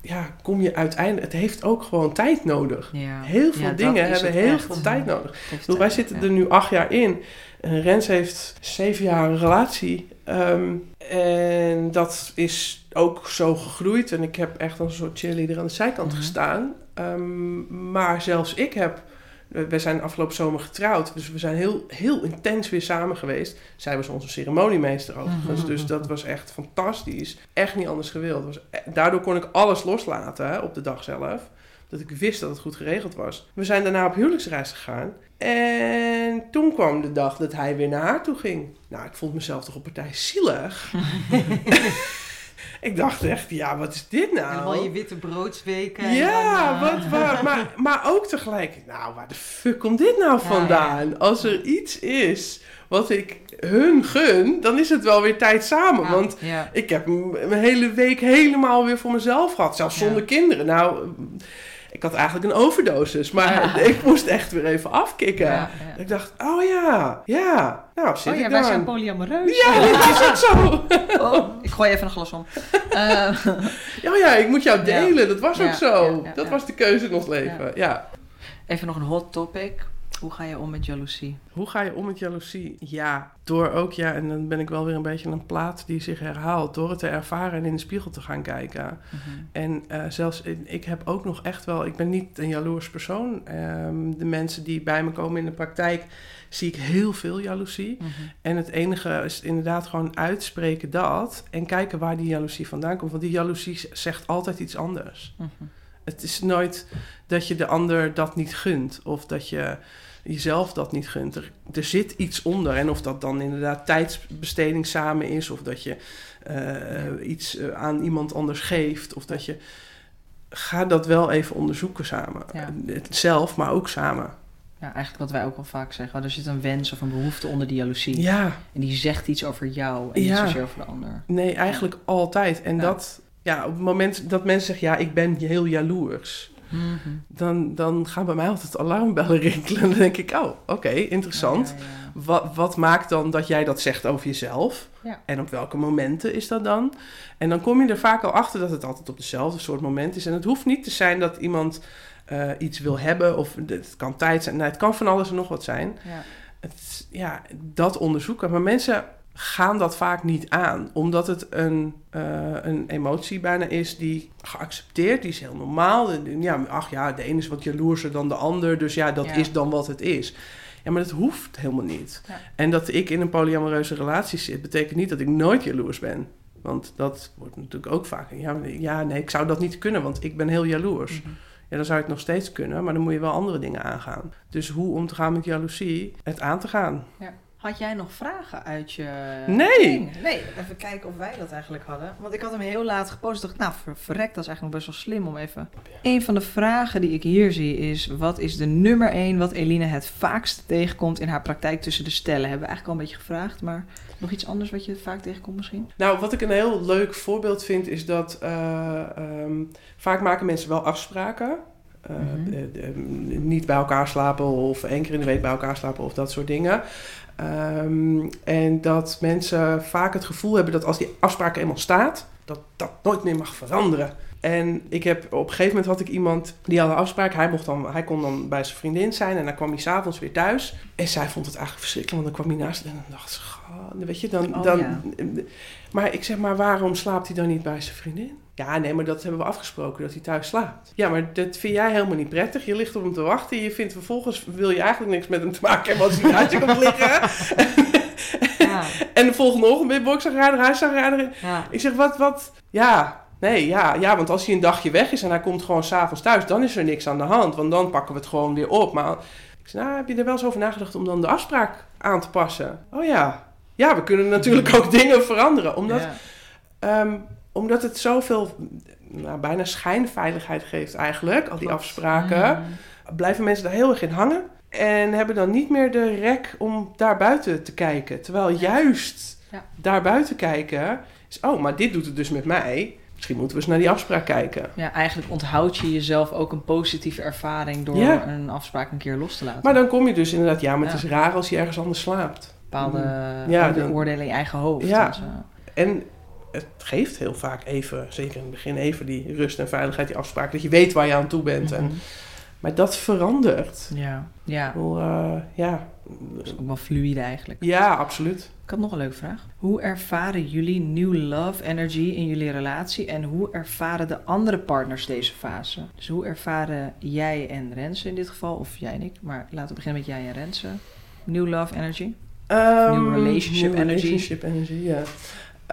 ja, kom je uiteindelijk... Het heeft ook gewoon tijd nodig. Ja. Heel veel Ja, dingen hebben heel echt. veel tijd nodig. Bedoel, wij zitten er nu acht jaar in. Eh, Rens heeft zeven jaar een relatie. Ehm, en dat is ook zo gegroeid. En ik heb echt als een soort cheerleader aan de zijkant Mhm. gestaan. Ehm, maar zelfs ik heb We zijn afgelopen zomer getrouwd, dus we zijn heel, heel intens weer samen geweest. Zij was onze ceremoniemeester overigens, Mhm. dus dat was echt fantastisch. Echt niet anders gewild. Was, e- daardoor kon ik alles loslaten hè, op de dag zelf. Dat ik wist dat het goed geregeld was. We zijn daarna op huwelijksreis gegaan. En toen kwam de dag dat hij weer naar haar toe ging. Nou, ik vond mezelf toch op partij zielig. ik dacht echt, ja, wat is dit nou? Helemaal je witte broodsweken. en Ja, dan, eh, wat, waar, maar, maar ook tegelijk, nou, waar de fuck komt dit nou Ja, vandaan? Als er iets is wat ik hun gun, dan is het wel weer tijd samen. Want ik heb mijn hele week helemaal weer voor mezelf gehad. Zelfs zonder kinderen. Nou, ik had eigenlijk een overdosis. Maar ik moest echt weer even afkicken. Ik dacht, oh ja, ja. Nou, zit Oh ja, wij dan. zijn polyamoreus. Ja, dat is ook zo. Oh, ik gooi even een glas om. Eh, Ja, ja, ik moet jou delen. Dat was ook zo. dat was de keuze in ons leven. ja. even nog een hot topic. Hoe ga je om met jaloezie? Hoe ga je om met jaloezie? Ja, door ook, ja, en dan ben ik wel weer een beetje een plaat die zich herhaalt. Door het te ervaren en in de spiegel te gaan kijken. Mhm. En eh, zelfs, in- ik heb ook nog echt wel, ik ben niet een jaloers persoon. Ehm, de mensen die bij me komen in de praktijk, zie ik heel veel jaloezie. Mhm. En het enige is inderdaad gewoon uitspreken dat. En kijken waar die jaloezie vandaan komt. Want die jaloezie zegt altijd iets anders. Mhm. Het is nooit dat je de ander dat niet gunt. Of dat je jezelf dat niet gunt. Er, er zit iets onder. En of dat dan inderdaad tijdsbesteding samen is. Of dat je eh, iets eh, aan iemand anders geeft. Of dat je... Ga dat wel even onderzoeken samen. Ja. Zelf, maar ook samen. Ja, eigenlijk wat wij ook al vaak zeggen. Er zit een wens of een behoefte onder die jaloezie. Ja, En die zegt iets over jou en niet Ja. zozeer over de ander. nee, eigenlijk altijd. En dat... Ja, op het moment dat mensen zeggen... Ja, ik ben heel jaloers. Mhm. Dan, dan gaan bij mij altijd alarmbellen rinkelen. Dan denk ik, oh, oké, interessant. Ja, ja, ja. Wat, wat maakt dan dat jij dat zegt over jezelf? En op welke momenten is dat dan? En dan kom je er vaak al achter dat het altijd op dezelfde soort moment is. En het hoeft niet te zijn dat iemand eh, iets wil hebben of het kan tijd zijn. Nou, het kan van alles en nog wat zijn. Ja. Het, ja, dat onderzoeken. Maar mensen gaan dat vaak niet aan, omdat het een, eh, een emotie bijna is die geaccepteerd, die is heel normaal. Ja, ach ja, de ene is wat jaloerser dan de ander, dus ja, dat Ja. is dan wat het is. Ja, maar dat hoeft helemaal niet. Ja. En dat ik in een polyamoreuze relatie zit, betekent niet dat ik nooit jaloers ben. Want dat wordt natuurlijk ook vaak. Ja, ja, nee, ik zou dat niet kunnen, want ik ben heel jaloers. Mhm. Ja, dan zou je het nog steeds kunnen, maar dan moet je wel andere dingen aangaan. Dus hoe om te gaan met jaloezie? Het aan te gaan. Had jij nog vragen uit je... Nee. ding? Nee, even kijken of wij dat eigenlijk hadden. Want ik had hem heel laat gepost. dacht, nou, ver- verrekt, dat is eigenlijk nog best wel slim om even... Een van de vragen die ik hier zie is... Wat is de nummer één wat Eline het vaakst tegenkomt in haar praktijk tussen de stellen? Hebben we eigenlijk al een beetje gevraagd, maar nog iets anders wat je vaak tegenkomt misschien? Nou, wat ik een heel leuk voorbeeld vind, is dat eh, ehm, vaak maken mensen wel afspraken. Eh, niet bij elkaar slapen of één keer in de week bij elkaar slapen of dat soort dingen. Ehm, en dat mensen vaak het gevoel hebben dat als die afspraak eenmaal staat, dat dat nooit meer mag veranderen. En ik heb, op een gegeven moment had ik iemand die had een afspraak. Hij, mocht dan, hij kon dan bij zijn vriendin zijn en dan kwam hij s'avonds weer thuis. En zij vond het eigenlijk verschrikkelijk, want dan kwam hij naast en dan dacht ze, weet je, dan... Oh, dan ja. Maar ik zeg, maar waarom slaapt hij dan niet bij zijn vriendin? Ja, nee, maar dat hebben we afgesproken, dat hij thuis slaapt. Ja, maar dat vind jij helemaal niet prettig. Je ligt op hem te wachten. Je vindt vervolgens, wil je eigenlijk niks met hem te maken hebben als hij naast je komt liggen. Ja, En de volgende ochtend je bokzagrijder, huiszagrijder. ja. Ik zeg, wat, wat? Ja, nee, ja, ja, want als hij een dagje weg is en hij komt gewoon s'avonds thuis, dan is er niks aan de hand. Want dan pakken we het gewoon weer op. Maar ik zeg, nou, heb je er wel eens over nagedacht om dan de afspraak aan te passen? Oh ja. Ja, we kunnen natuurlijk ook dingen veranderen. Omdat, Ja. ehm, omdat het zoveel, nou, bijna schijnveiligheid geeft eigenlijk, al die Klopt. afspraken. Mhm. Blijven mensen daar heel erg in hangen. En hebben dan niet meer de rek om daar buiten te kijken. Terwijl juist Ja. daar buiten kijken is, oh, maar dit doet het dus met mij. Misschien moeten we eens naar die afspraak kijken. Ja, eigenlijk onthoud je jezelf ook een positieve ervaring door Ja. een afspraak een keer los te laten. Maar dan kom je dus inderdaad, ja, maar het is raar als je ergens anders slaapt. bepaalde Ja, de dan- oordelen in je eigen hoofd. Ja. en zo. En het geeft heel vaak even, zeker in het begin, even die rust en veiligheid, die afspraak. Dat je weet waar je aan toe bent. En, Mhm. Maar dat verandert. Ja. Ja. Eh, ja. Dat is ook wel fluïde eigenlijk. ja, absoluut. Ik had nog een leuke vraag. Hoe ervaren jullie new love energy in jullie relatie en hoe ervaren de andere partners deze fase? Dus hoe ervaren jij en Renze in dit geval, of jij en ik, maar laten we beginnen met jij en Renze. New love energy. Ehm, New relationship new energy. relationship energy, ja.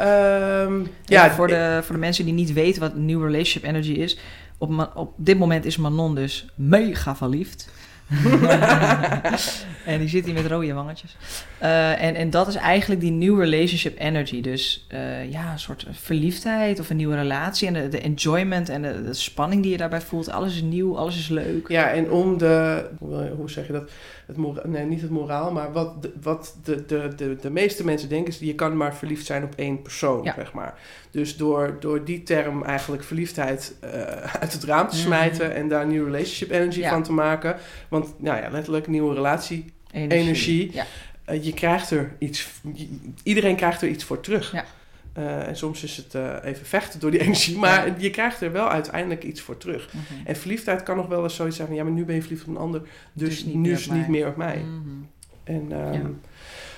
Ja, ja, voor, de, voor de mensen die niet weten wat new relationship energy is. Op, op dit moment is Manon dus mega verliefd. en die zit hier met rode wangetjes. Eh, en, en dat is eigenlijk die new relationship energy. Dus eh, ja, een soort verliefdheid of een nieuwe relatie. En de, de enjoyment en de, de spanning die je daarbij voelt. Alles is nieuw, alles is leuk. Ja, en om de, hoe zeg je dat? Het mora- nee, niet het moraal, maar wat, de, wat de, de, de, de meeste mensen denken is, je kan maar verliefd zijn op één persoon, Ja. zeg maar. Dus door, door die term eigenlijk verliefdheid eh, uit het raam te Mhm. smijten en daar nieuw relationship energy Ja. van te maken. Want, nou ja, letterlijk nieuwe relatie, Energie. Ja. eh, je krijgt er iets, iedereen krijgt er iets voor terug. Ja. Eh, en soms is het eh, even vechten door die energie, maar je krijgt er wel uiteindelijk iets voor terug. Mhm. En verliefdheid kan nog wel eens zoiets zijn van... ja, maar nu ben je verliefd op een ander, dus, Dus niet nu meer is het niet meer op mij. Mhm. En ehm, Ja.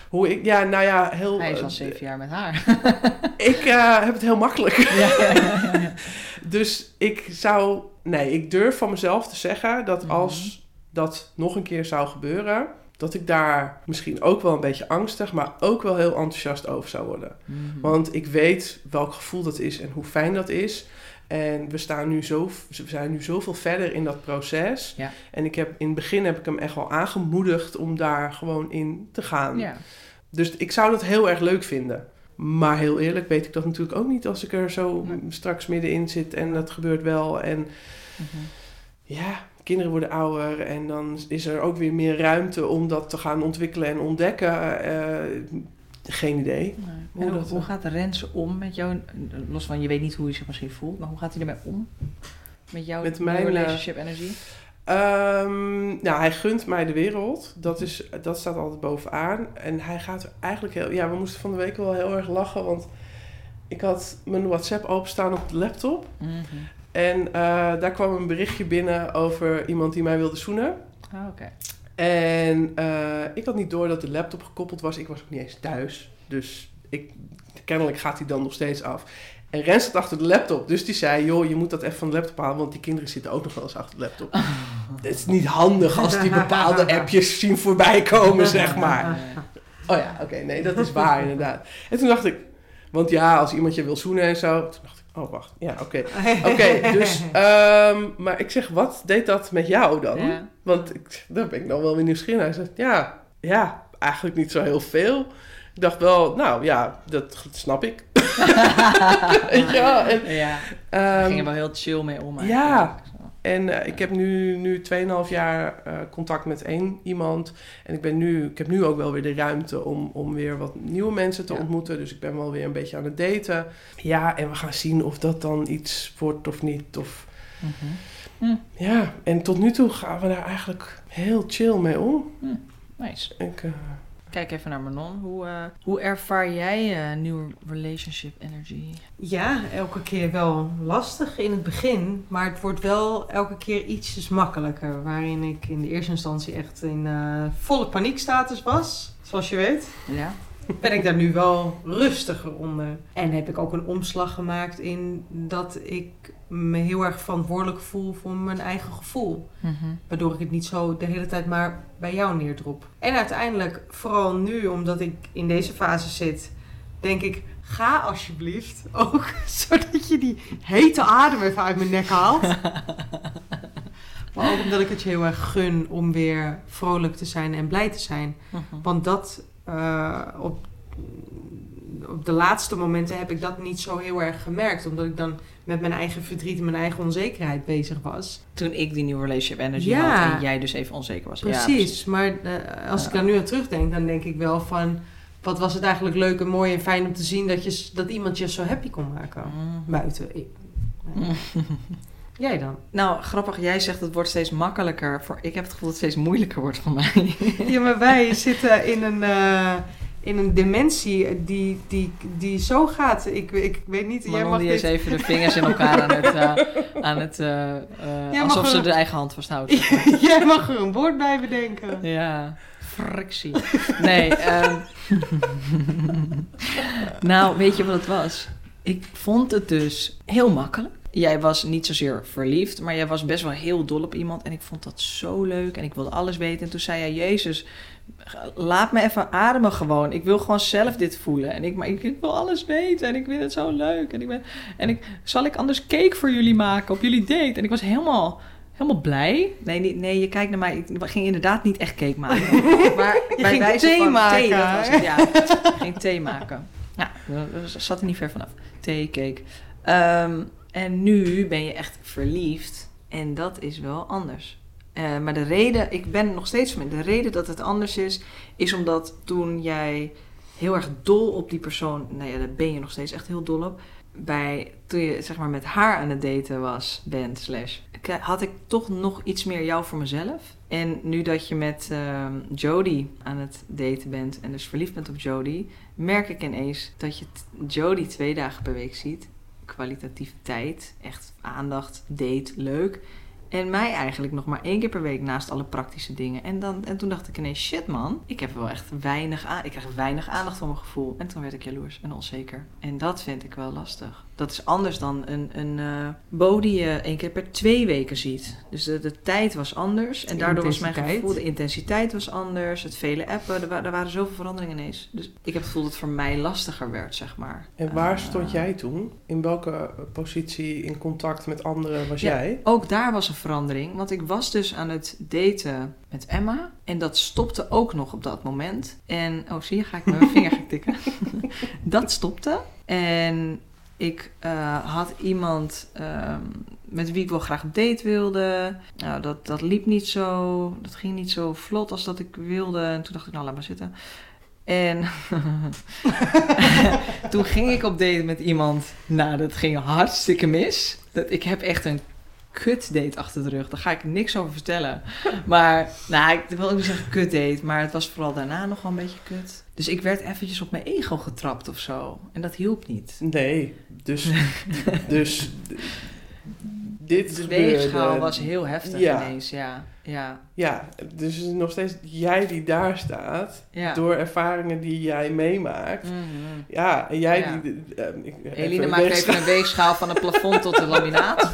hoe ik... Ja, nou ja, heel... Hij is al eh, zeven jaar met haar. ik heb het heel makkelijk. ja. Dus ik zou... Nee, ik durf van mezelf te zeggen dat Mhm. als dat nog een keer zou gebeuren... dat ik daar misschien ook wel een beetje angstig... maar ook wel heel enthousiast over zou worden. Mhm. Want ik weet welk gevoel dat is en hoe fijn dat is. En we, staan nu zo, we zijn nu zoveel verder in dat proces. Ja. En ik heb, in het begin heb ik hem echt wel aangemoedigd om daar gewoon in te gaan. ja. Dus ik zou dat heel erg leuk vinden. Maar heel eerlijk weet ik dat natuurlijk ook niet als ik er zo Nee. straks middenin zit en dat gebeurt wel. En Mhm. ja, kinderen worden ouder en dan is er ook weer meer ruimte om dat te gaan ontwikkelen en ontdekken. Eh, geen idee. Nee. Hoe En hoe, dat, hoe eh, gaat Renze om met jou? Los van je weet niet hoe hij zich misschien voelt, maar hoe gaat hij ermee om? Met jouw Met mijn, eh, relationship energy? Ehm, nou, hij gunt mij de wereld. Dat, is, dat staat altijd bovenaan. En hij gaat eigenlijk heel... Ja, we moesten van de week wel heel erg lachen. Want ik had mijn WhatsApp openstaan op de laptop. Mhm. En eh, daar kwam een berichtje binnen over iemand die mij wilde zoenen. Ah, Oké. En eh, ik had niet door dat de laptop gekoppeld was. Ik was ook niet eens thuis. Dus ik, kennelijk gaat hij dan nog steeds af. En Rens zat achter de laptop. Dus die zei, joh, je moet dat even van de laptop halen. Want die kinderen zitten ook nog wel eens achter de laptop. Het is niet handig als die bepaalde appjes zien voorbij komen, zeg maar. Oh ja, oké, nee, dat is waar inderdaad. En toen dacht ik, want ja, als iemand je wil zoenen en zo. Toen dacht ik, oh wacht, ja, oké. Oké, dus, ehm, maar ik zeg, wat deed dat met jou dan? Ja. Want ik, daar ben ik dan wel weer nieuwsgierig. naar. Hij zegt, ja, ja, eigenlijk niet zo heel veel. Ik dacht wel, nou ja, dat snap ik. Wel? En, Ja, ehm, daar ging er wel heel chill mee om. ja. eigenlijk. Zo. En eh, ik heb nu, nu 2,5 jaar eh, contact met één iemand. En ik, ben nu, ik heb nu ook wel weer de ruimte om, om weer wat nieuwe mensen te Ja. ontmoeten. Dus ik ben wel weer een beetje aan het daten. Ja, en we gaan zien of dat dan iets wordt of niet. Of, Mhm. ja, en tot nu toe gaan we daar eigenlijk heel chill mee om. Nice. Ik, eh, Kijk even naar Manon. Hoe, eh, hoe ervaar jij eh nieuwe relationship energy? Ja, elke keer wel lastig in het begin, maar het wordt wel elke keer ietsjes makkelijker. Waarin ik in de eerste instantie echt in eh, volle paniekstatus was, zoals je weet, Ja? ben ik daar nu wel rustiger onder. En heb ik ook een omslag gemaakt in dat ik me heel erg verantwoordelijk voel voor mijn eigen gevoel. Mhm. Waardoor ik het niet zo de hele tijd maar bij jou neerdrop. En uiteindelijk, vooral nu, omdat ik in deze fase zit, denk ik: ga alsjeblieft ook, zodat je die hete adem even uit mijn nek haalt. maar ook omdat ik het je heel erg gun om weer vrolijk te zijn en blij te zijn. Mhm. Want dat eh, op, op de laatste momenten heb ik dat niet zo heel erg gemerkt. Omdat ik dan met mijn eigen verdriet en mijn eigen onzekerheid bezig was. Toen ik die nieuwe relationship energy Ja. had en jij dus even onzeker was. Ja, Precies, maar eh, als ik daar nu aan terugdenk, dan denk ik wel van... Wat was het eigenlijk leuk en mooi en fijn om te zien dat, je, dat iemand je zo happy kon maken. Mhm. Buiten. Ik- Jij dan? Nou, grappig. Jij zegt het wordt steeds makkelijker. Voor, ik heb het gevoel dat het steeds moeilijker wordt voor mij. Ja, maar wij zitten in een, eh, in een dementie die, die, die zo gaat. Ik, ik weet niet, jij Manon mag die dit... is even de vingers in elkaar aan het... eh, aan het eh, eh, alsof ze er- de eigen hand vasthoudt. jij mag er een woord bij bedenken. Ja, frictie. Nee, ehm, nou, weet je wat het was? Ik vond het dus heel makkelijk. Jij was niet zozeer verliefd, maar jij was best wel heel dol op iemand. En ik vond dat zo leuk en ik wilde alles weten. En toen zei jij, Jezus, laat me even ademen gewoon. Ik wil gewoon zelf dit voelen. En ik, maar ik, ik wil alles weten en ik vind het zo leuk. En ik ben, en ik, zal ik anders cake voor jullie maken op jullie date? En ik was helemaal, helemaal blij. Nee, niet, nee, je kijkt naar mij. Ik ging inderdaad niet echt cake maken. Maar bij ging wijze thee van maken, Thee, dat hè? was het, ja. Ik ging thee maken. Ja, dat zat er niet ver vanaf. Thee, cake. Ehm, en nu ben je echt verliefd. En dat is wel anders. Eh, maar de reden, ik ben nog steeds van de reden dat het anders is, is omdat toen jij heel erg dol op die persoon, nou ja, daar ben je nog steeds echt heel dol op. Bij, toen je zeg maar met haar aan het daten was, bent, slash, had ik toch nog iets meer jou voor mezelf. En nu dat je met ehm Jodie aan het daten bent en dus verliefd bent op Jodie, merk ik ineens dat je Jodie twee dagen per week ziet. Kwalitatieve tijd, echt aandacht, date, leuk. En mij eigenlijk nog maar één keer per week naast alle praktische dingen. En, dan, en toen dacht ik ineens, shit man, ik heb wel echt weinig, aan, ik krijg weinig aandacht voor mijn gevoel. En toen werd ik jaloers en onzeker. En dat vind ik wel lastig. Dat is anders dan een, een eh Bo die je één keer per twee weken ziet. Dus de, de tijd was anders. En De daardoor was mijn gevoel, de intensiteit was anders. Het vele appen, er, wa- er waren zoveel veranderingen ineens. Dus ik heb het gevoel dat het voor mij lastiger werd, zeg maar. En waar Eh, stond jij toen? In welke positie in contact met anderen was Ja. jij? Ook daar was een verandering. Want ik was dus aan het daten met Emma. En dat stopte ook nog op dat moment. En, oh zie je, ga ik mijn vinger gaan tikken. dat stopte. En ik eh, had iemand ehm, met wie ik wel graag op date wilde. Nou, dat, dat liep niet zo. Dat ging niet zo vlot als dat ik wilde. En toen dacht ik, nou, laat maar zitten. En toen ging ik op date met iemand. Nou, dat ging hartstikke mis. Dat, ik heb echt een kut date achter de rug. Daar ga ik niks over vertellen. Maar, nou, ik wil ook niet zeggen kut date. Maar het was vooral daarna nog wel een beetje kut. Dus ik werd eventjes op mijn ego getrapt of zo. En dat hielp niet. Nee, dus, dus dit De gebeurde. weegschaal was heel heftig Ja. ineens, ja. Ja, Ja, dus nog steeds jij die daar staat, ja. door ervaringen die jij meemaakt. Mhm. Ja, en jij Ja. die... ik- Eline even maakt even een weegschaal van het plafond tot het laminaat.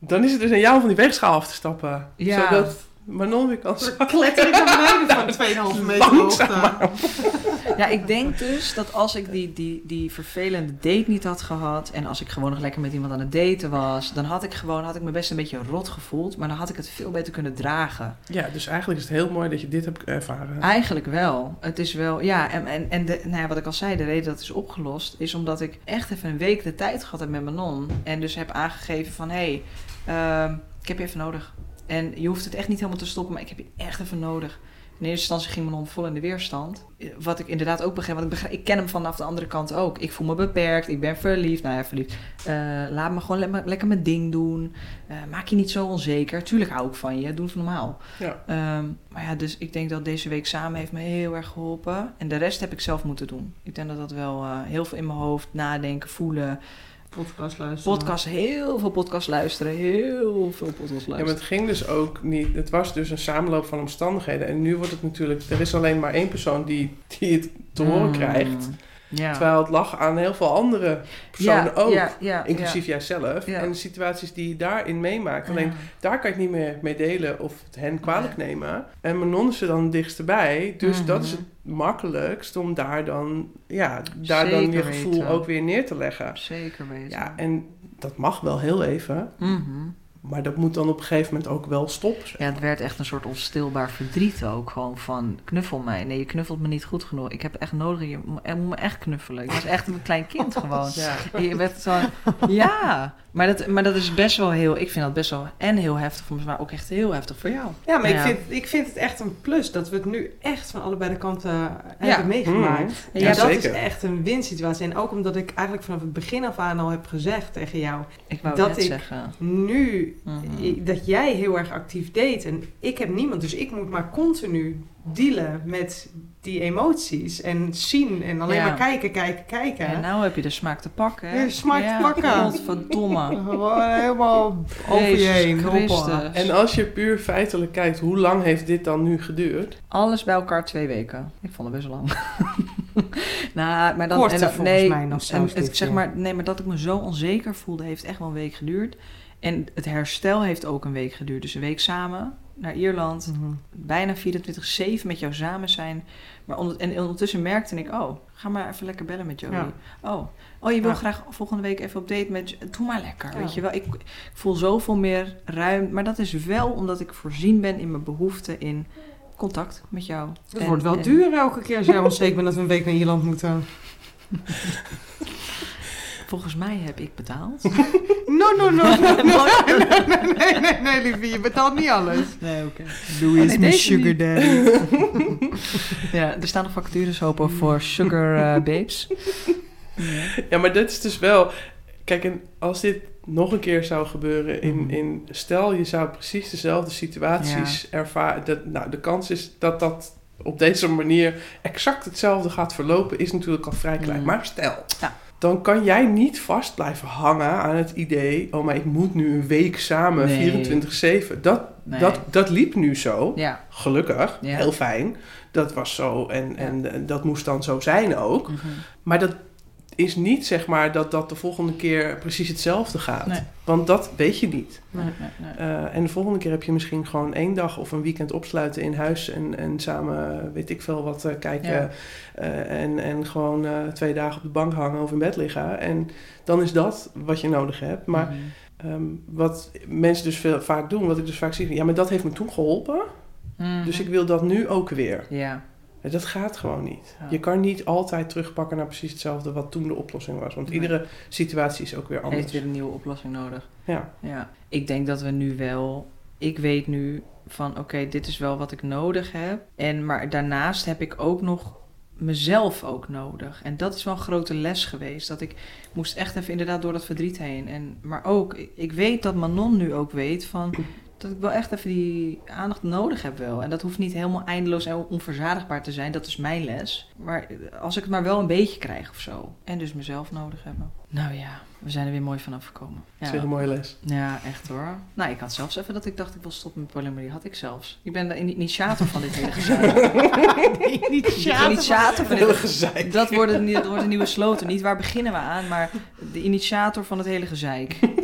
Dan is het dus aan jou om van die weegschaal af te stappen. Ja. Zodat Manon weer kan Dan kletter ik naar beneden van 2,5 meter hoogte. Ja, ik denk dus dat als ik die, die, die vervelende date niet had gehad... en als ik gewoon nog lekker met iemand aan het daten was... dan had ik gewoon had ik me best een beetje rot gevoeld... maar dan had ik het veel beter kunnen dragen. Ja, dus eigenlijk is het heel mooi dat je dit hebt ervaren. Eigenlijk wel. Het is wel, ja, en, en, en de, nou ja, wat ik al zei, de reden dat het is opgelost... is omdat ik echt even een week de tijd gehad heb met Manon... en dus heb aangegeven van, hé, hey, ehm, ik heb je even nodig. En je hoeft het echt niet helemaal te stoppen, maar ik heb je echt even nodig. In eerste instantie ging Manon vol in de weerstand. Wat ik inderdaad ook begreep, want ik, begrijp, ik ken hem vanaf de andere kant ook. Ik voel me beperkt, ik ben verliefd. Nou ja, verliefd. Eh, laat me gewoon le- lekker mijn ding doen. Eh, maak je niet zo onzeker. Tuurlijk hou ik van je, doe het normaal. Ja. Ehm, maar ja, dus ik denk dat deze week samen heeft me heel erg geholpen. En de rest heb ik zelf moeten doen. Ik denk dat dat wel eh, heel veel in mijn hoofd, nadenken, voelen. Podcast luisteren. Podcast, heel veel podcast luisteren. Heel veel podcast Ja, maar luisteren. het ging dus ook niet. Het was dus een samenloop van omstandigheden. En nu wordt het natuurlijk. Er is alleen maar één persoon die, die het te horen Mm, krijgt. Ja. Terwijl het lag aan heel veel andere personen ook. Inclusief jijzelf. En de situaties die je daarin meemaakt. Alleen daar kan je het niet meer mee delen of het hen kwalijk nemen. En Manon is er dan het dichtst bij. Dus Mhm. dat is het makkelijkst om daar dan, ja, daar dan je gevoel weten. ook weer neer te leggen. Zeker weten. Ja, en dat mag wel heel even. Mhm. Maar dat moet dan op een gegeven moment ook wel stoppen. Ja, het werd echt een soort onstilbaar verdriet ook. Gewoon van, knuffel mij. Nee, je knuffelt me niet goed genoeg. Ik heb echt nodig, je moet me echt knuffelen. Ik was echt een klein kind gewoon. Ja. Je werd zo, ja, Maar dat, maar dat is best wel heel... Ik vind dat best wel en heel heftig voor me, maar ook echt heel heftig voor jou. Ja, maar Ja. Ik, vind, ik vind het echt een plus dat we het nu echt van allebei de kanten hebben meegemaakt. Mm. En Ja, dat is echt een winsituatie. En ook omdat ik eigenlijk vanaf het begin af aan al heb gezegd tegen jou... Ik wou Dat ik- zeggen. nu Mhm. dat jij heel erg actief deed en ik heb niemand. Dus ik moet maar continu dealen met die emoties en zien en alleen Ja. maar kijken, kijken, kijken. En nou heb je de smaak te pakken. hè? Ja, smaak te pakken. Godverdomme. Gewoon helemaal over je heen. En als je puur feitelijk kijkt, hoe lang heeft dit dan nu geduurd? Alles bij elkaar twee weken. Ik vond het best wel lang. nou, maar dan, Korter en dan- volgens nee, mij nog en het, zeg maar, nee, maar dat ik me zo onzeker voelde, heeft echt wel een week geduurd. En het herstel heeft ook een week geduurd. Dus een week samen naar Ierland. Mhm. Bijna 24-7 met jou samen zijn. Maar onder, en ondertussen merkte ik, oh, ga maar even lekker bellen met Joey. Ja. Oh, oh, je wil Ja. graag volgende week even op date met... Doe maar lekker, Ja. weet je wel. Ik, ik voel zoveel meer ruim. Maar dat is wel omdat ik voorzien ben in mijn behoefte in contact met jou. Het wordt wel en- duur elke keer als jij onzeker bent dat we een week naar Ierland moeten. Volgens mij heb ik betaald. No, no, no, no, no. Nee, nee, nee, nee, liefie, je betaalt niet alles. Nee, oké. Louis is mijn sugar daddy. Ja, er staan nog vacatures open voor sugar eh, babes. Ja. Ja, maar dit is dus wel... Kijk, en als dit nog een keer zou gebeuren in... Mhm. in stel, je zou precies dezelfde situaties ervaren. Dat, nou, de kans is dat dat op deze manier exact hetzelfde gaat verlopen... is natuurlijk al vrij klein. Mhm. Maar stel... Ja. Dan kan jij niet vast blijven hangen aan het idee... oh, maar ik moet nu een week samen, Nee. 24-7. Dat, Nee. dat, dat liep nu zo. Ja. Gelukkig, Ja. heel fijn. Dat was zo en, en, en dat moest dan zo zijn ook. Mhm. Maar dat is niet zeg maar dat dat de volgende keer precies hetzelfde gaat. Nee. Want dat weet je niet. Nee, nee, nee. Eh, en de volgende keer heb je misschien gewoon één dag of een weekend opsluiten in huis en, en samen weet ik veel wat eh, kijken. Ja. eh, en, en gewoon twee dagen op de bank hangen of in bed liggen. En dan is dat wat je nodig hebt. Maar Mhm. ehm, wat mensen dus veel, vaak doen, wat ik dus vaak zie, ja, maar dat heeft me toen geholpen. Mhm. Dus ik wil dat nu ook weer. Ja. Dat gaat gewoon niet. Ja. Je kan niet altijd terugpakken naar precies hetzelfde wat toen de oplossing was. Want Nee. iedere situatie is ook weer anders. Heeft weer een nieuwe oplossing nodig. Ja. Ja. Ik denk dat we nu wel... Ik weet nu van, oké, dit is wel wat ik nodig heb. En, maar daarnaast heb ik ook nog mezelf ook nodig. En dat is wel een grote les geweest. Dat ik moest echt even inderdaad door dat verdriet heen. En, maar ook, ik weet dat Manon nu ook weet van... Dat ik wel echt even die aandacht nodig heb wel. En dat hoeft niet helemaal eindeloos en onverzadigbaar te zijn. Dat is mijn les. Maar als ik het maar wel een beetje krijg of zo. En dus mezelf nodig hebben. Nou ja, we zijn er weer mooi vanaf gekomen. Dat is weer een Ja, mooie les. ja echt hoor. Nou, ik had zelfs even dat ik dacht ik wil stoppen met polymerie. Had ik zelfs. Ik ben de initiator van dit hele gezeik. De initiator van dit gezeik. dat wordt, een, dat wordt een nieuwe sloten. Niet waar beginnen we aan, maar de initiator van het hele gezeik.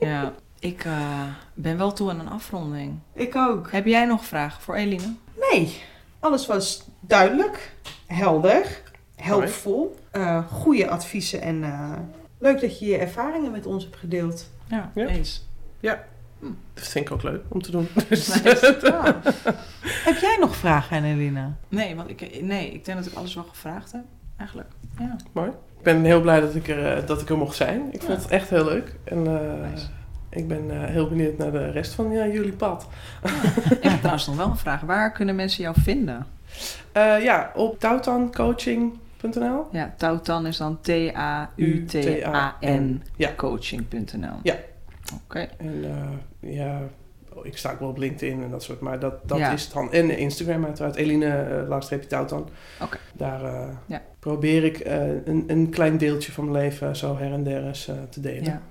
Ja, ik eh, ben wel toe aan een afronding. Ik ook. Heb jij nog vragen voor Eline? Nee, alles was duidelijk, helder, helpvol, eh goede adviezen en eh, leuk dat je je ervaringen met ons hebt gedeeld. Ja, Ja. eens. Dat vind ik ook leuk om te doen. Dus, Heb jij nog vragen aan Elina? Nee, want ik, nee, ik denk dat ik alles wel gevraagd heb, eigenlijk. Ja, Mooi. Ik ben heel blij dat ik er, dat ik er mocht zijn. Ik vond het echt heel leuk. En eh, Nice. Ik ben eh, heel benieuwd naar de rest van ja, jullie pad. ik heb trouwens nog wel een vraag. Waar kunnen mensen jou vinden? Eh, ja, op tautancoaching.nl. Ja, Tautan is dan T-A-U-T-A-N Ja. coaching.nl. Ja. Oké. En eh, ja, ik sta ook wel op LinkedIn en dat soort, maar dat, dat Ja. is het dan. En Instagram uiteraard, Eline uh, laagstreepje Tautan. Oké. Daar Ja. probeer ik een, een klein deeltje van mijn leven zo her en der eens te delen.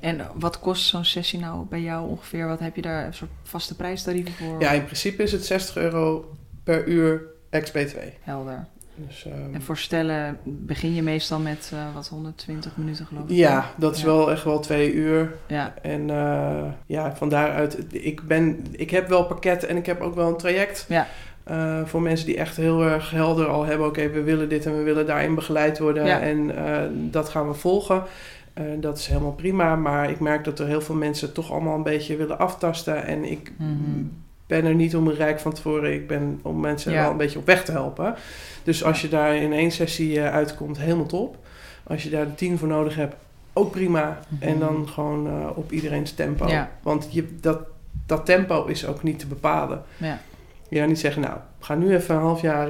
En wat kost zo'n sessie nou bij jou ongeveer? Wat heb je daar een soort vaste prijstarieven voor? Ja, in principe is het 60 euro per uur ex-BTW. Helder. Dus, ehm, En voor stellen begin je meestal met eh, wat 120 minuten geloof ik? ja, dat is Ja. wel echt wel twee uur. Ja, En eh, ja, van daaruit, ik, ben, ik heb wel pakketten en ik heb ook wel een traject. Ja. eh, voor mensen die echt heel erg helder al hebben, oké, we willen dit en we willen daarin begeleid worden. Ja. En dat gaan we volgen. Eh, dat is helemaal prima, maar ik merk dat er heel veel mensen toch allemaal een beetje willen aftasten. En ik Mhm. ben er niet om een rijk van tevoren. Ik ben om mensen Ja. wel een beetje op weg te helpen. Dus als je daar in één sessie eh, uitkomt, helemaal top. Als je daar de tien voor nodig hebt, ook prima. En Mhm. dan gewoon eh, op iedereen's tempo. Ja. Want je, dat, dat tempo is ook niet te bepalen. Ja. Je gaat niet zeggen, nou, gaan nu even een half jaar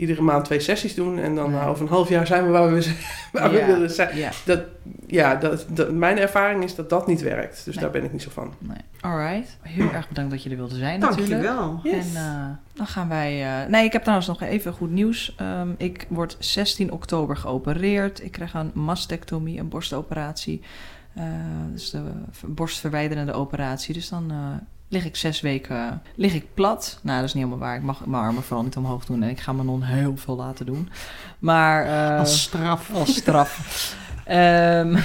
iedere maand twee sessies doen. En dan Nee. over een half jaar zijn we waar we, waar Ja. we willen zijn. Ja. Dat, ja, dat, dat, mijn ervaring is dat dat niet werkt. Dus Nee. daar ben ik niet zo van. Nee. Alright. Heel erg bedankt dat je er wilde zijn natuurlijk. Dankjewel. Yes. En eh, dan gaan wij... eh, nee, ik heb trouwens nog even goed nieuws. Ehm, ik word 16 oktober geopereerd. Ik krijg een mastectomie, een borstoperatie. Eh, dus de borstverwijderende operatie. Dus dan eh, lig ik zes weken lig ik plat. Nou, dat is niet helemaal waar. Ik mag mijn armen vooral niet omhoog doen. En ik ga mijn non heel veel laten doen. Maar... eh, Als straf. als straf. Ehm,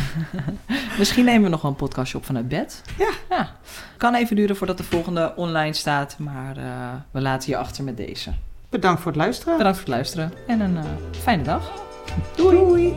misschien nemen we nog wel een podcastje op vanuit bed. Ja. ja. Kan even duren voordat de volgende online staat, maar eh, we laten je achter met deze. Bedankt voor het luisteren. Bedankt voor het luisteren en een eh, fijne dag. Doei.